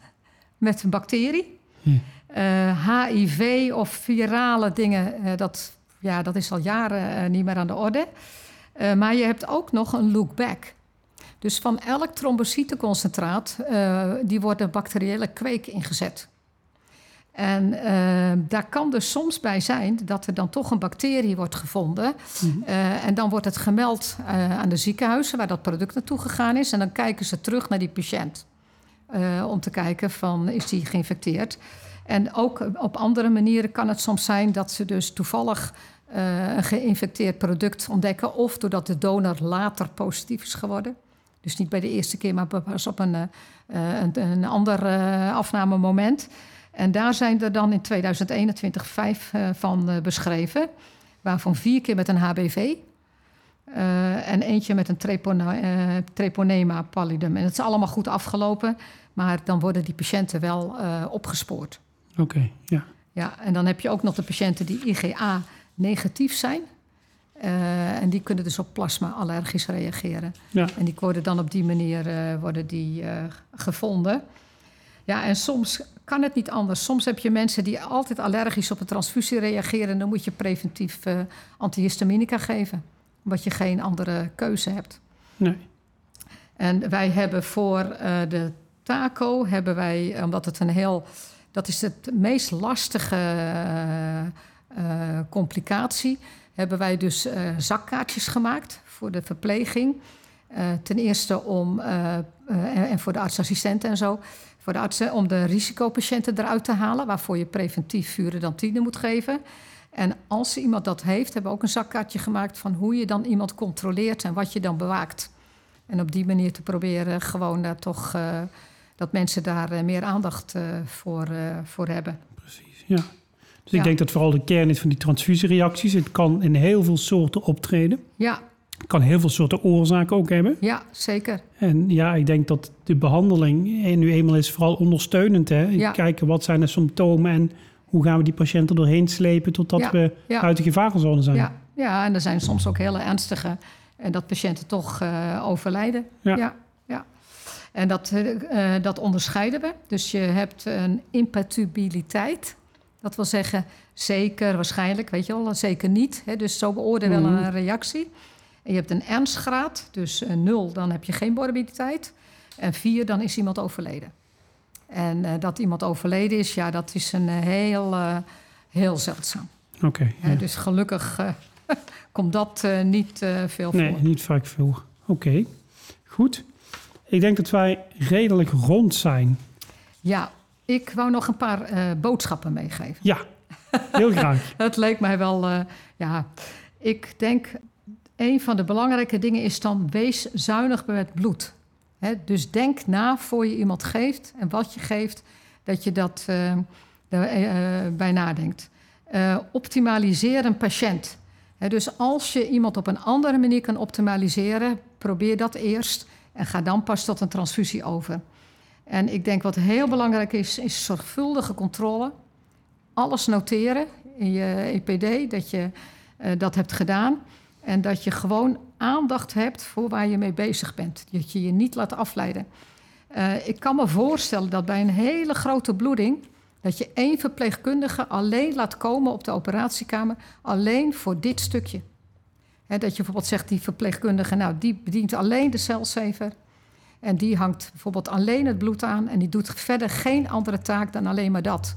met een bacterie. Hm. Eh, HIV of virale dingen, dat, ja, dat is al jaren niet meer aan de orde. Maar je hebt ook nog een look-back. Dus van elk trombocytenconcentraat, eh die wordt een bacteriële kweek ingezet. En eh, daar kan dus soms bij zijn dat er dan toch een bacterie wordt gevonden. Mhm. Eh, en dan wordt het gemeld aan de ziekenhuizen waar dat product naartoe gegaan is. En dan kijken ze terug naar die patiënt. om te kijken van is die geïnfecteerd. En ook op andere manieren kan het soms zijn dat ze dus toevallig een geïnfecteerd product ontdekken. Of doordat de donor later positief is geworden. Dus niet bij de eerste keer, maar pas op een, eh, eh, een, een ander eh, afnamemoment. En daar zijn er dan in 2021 vijf van beschreven. Waarvan vier keer met een HBV. en eentje met een trepone- treponema pallidum. En het is allemaal goed afgelopen. Maar dan worden die patiënten wel opgespoord. Oké, ja. Ja, en dan heb je ook nog de patiënten die IgA negatief zijn. Eh, en die kunnen dus op plasma allergisch reageren. Ja. En die worden dan op die manier eh, worden die, eh, gevonden. Ja, en soms kan het niet anders. Soms heb je mensen die altijd allergisch op een transfusie reageren. En dan moet je preventief antihistaminica geven. Omdat je geen andere keuze hebt. Nee. En wij hebben voor de taco, hebben wij, omdat het een heel, dat is het meest lastige complicatie, hebben wij dus eh, zakkaartjes gemaakt voor de verpleging. Eh, ten eerste om, eh, en voor de artsassistenten en zo, voor de artsen om de risicopatiënten eruit te halen, waarvoor je preventief furidantine moet geven. En als iemand dat heeft, hebben we ook een zakkaartje gemaakt van hoe je dan iemand controleert en wat je dan bewaakt. En op die manier te proberen gewoon toch dat mensen daar meer aandacht voor, voor hebben. Precies, ja. Dus Ja. ik denk dat vooral de kern is van die transfusiereacties. Het kan in heel veel soorten optreden. Ja, kan heel veel soorten oorzaken ook hebben. Ja, zeker. En ja, ik denk dat de behandeling eh, nu eenmaal is vooral ondersteunend. Hè? Ja. Kijken wat zijn de symptomen en hoe gaan we die patiënten doorheen slepen totdat Ja, we uit de gevarenzone zijn. Ja, ja, en er zijn soms ook hele ernstige... en dat patiënten toch eh, overlijden. Ja. En dat, eh, eh, dat onderscheiden we. Dus je hebt een imputabiliteit. Dat wil zeggen zeker, waarschijnlijk, weet je wel, zeker niet. Hè? Dus zo beoordelen we Mhm. een reactie. En je hebt een ernstgraad, dus eh, nul, dan heb je geen morbiditeit. En vier, dan is iemand overleden. En eh, dat iemand overleden is, ja, dat is een eh, heel, eh, heel zeldzaam. Oké, Ja, ja. dus gelukkig eh, *laughs* komt dat eh, niet eh, veel Nee, voor. niet vaak veel. Oké, goed. Ik denk dat wij redelijk rond zijn. Ja, ik wou nog een paar eh, boodschappen meegeven. Ja, heel graag. *laughs* Het leek mij wel, eh, ja, ik denk een van de belangrijke dingen is dan wees zuinig met bloed. Hè, dus denk na voor je iemand geeft en wat je geeft, dat je dat eh, daarbij nadenkt. Optimaliseer een patiënt. Hè, dus als je iemand op een andere manier kan optimaliseren, probeer dat eerst en ga dan pas tot een transfusie over. En ik denk wat heel belangrijk is, is zorgvuldige controle. Alles noteren in je EPD, dat je eh, dat hebt gedaan. En dat je gewoon aandacht hebt voor waar je mee bezig bent. Dat je je niet laat afleiden. Eh, ik kan me voorstellen dat bij een hele grote bloeding... dat je één verpleegkundige alleen laat komen op de operatiekamer... alleen voor dit stukje. Dat je bijvoorbeeld zegt, die verpleegkundige... nou, die bedient alleen de celsaver... En die hangt bijvoorbeeld alleen het bloed aan en die doet verder geen andere taak dan alleen maar dat.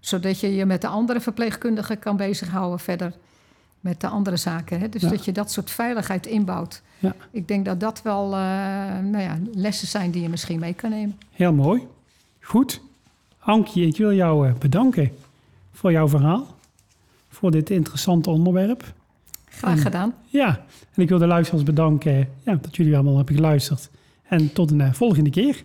Zodat je je met de andere verpleegkundigen kan bezighouden verder met de andere zaken. Hè? Dus Ja. dat je dat soort veiligheid inbouwt. Ja. Ik denk dat dat wel eh, nou ja, lessen zijn die je misschien mee kan nemen. Heel mooi. Goed. Ankie, ik wil jou eh, bedanken voor jouw verhaal. Voor dit interessante onderwerp. Graag gedaan. Ja, en ik wil de luisteraars bedanken ja, dat jullie allemaal hebben geluisterd. En tot een eh, volgende keer.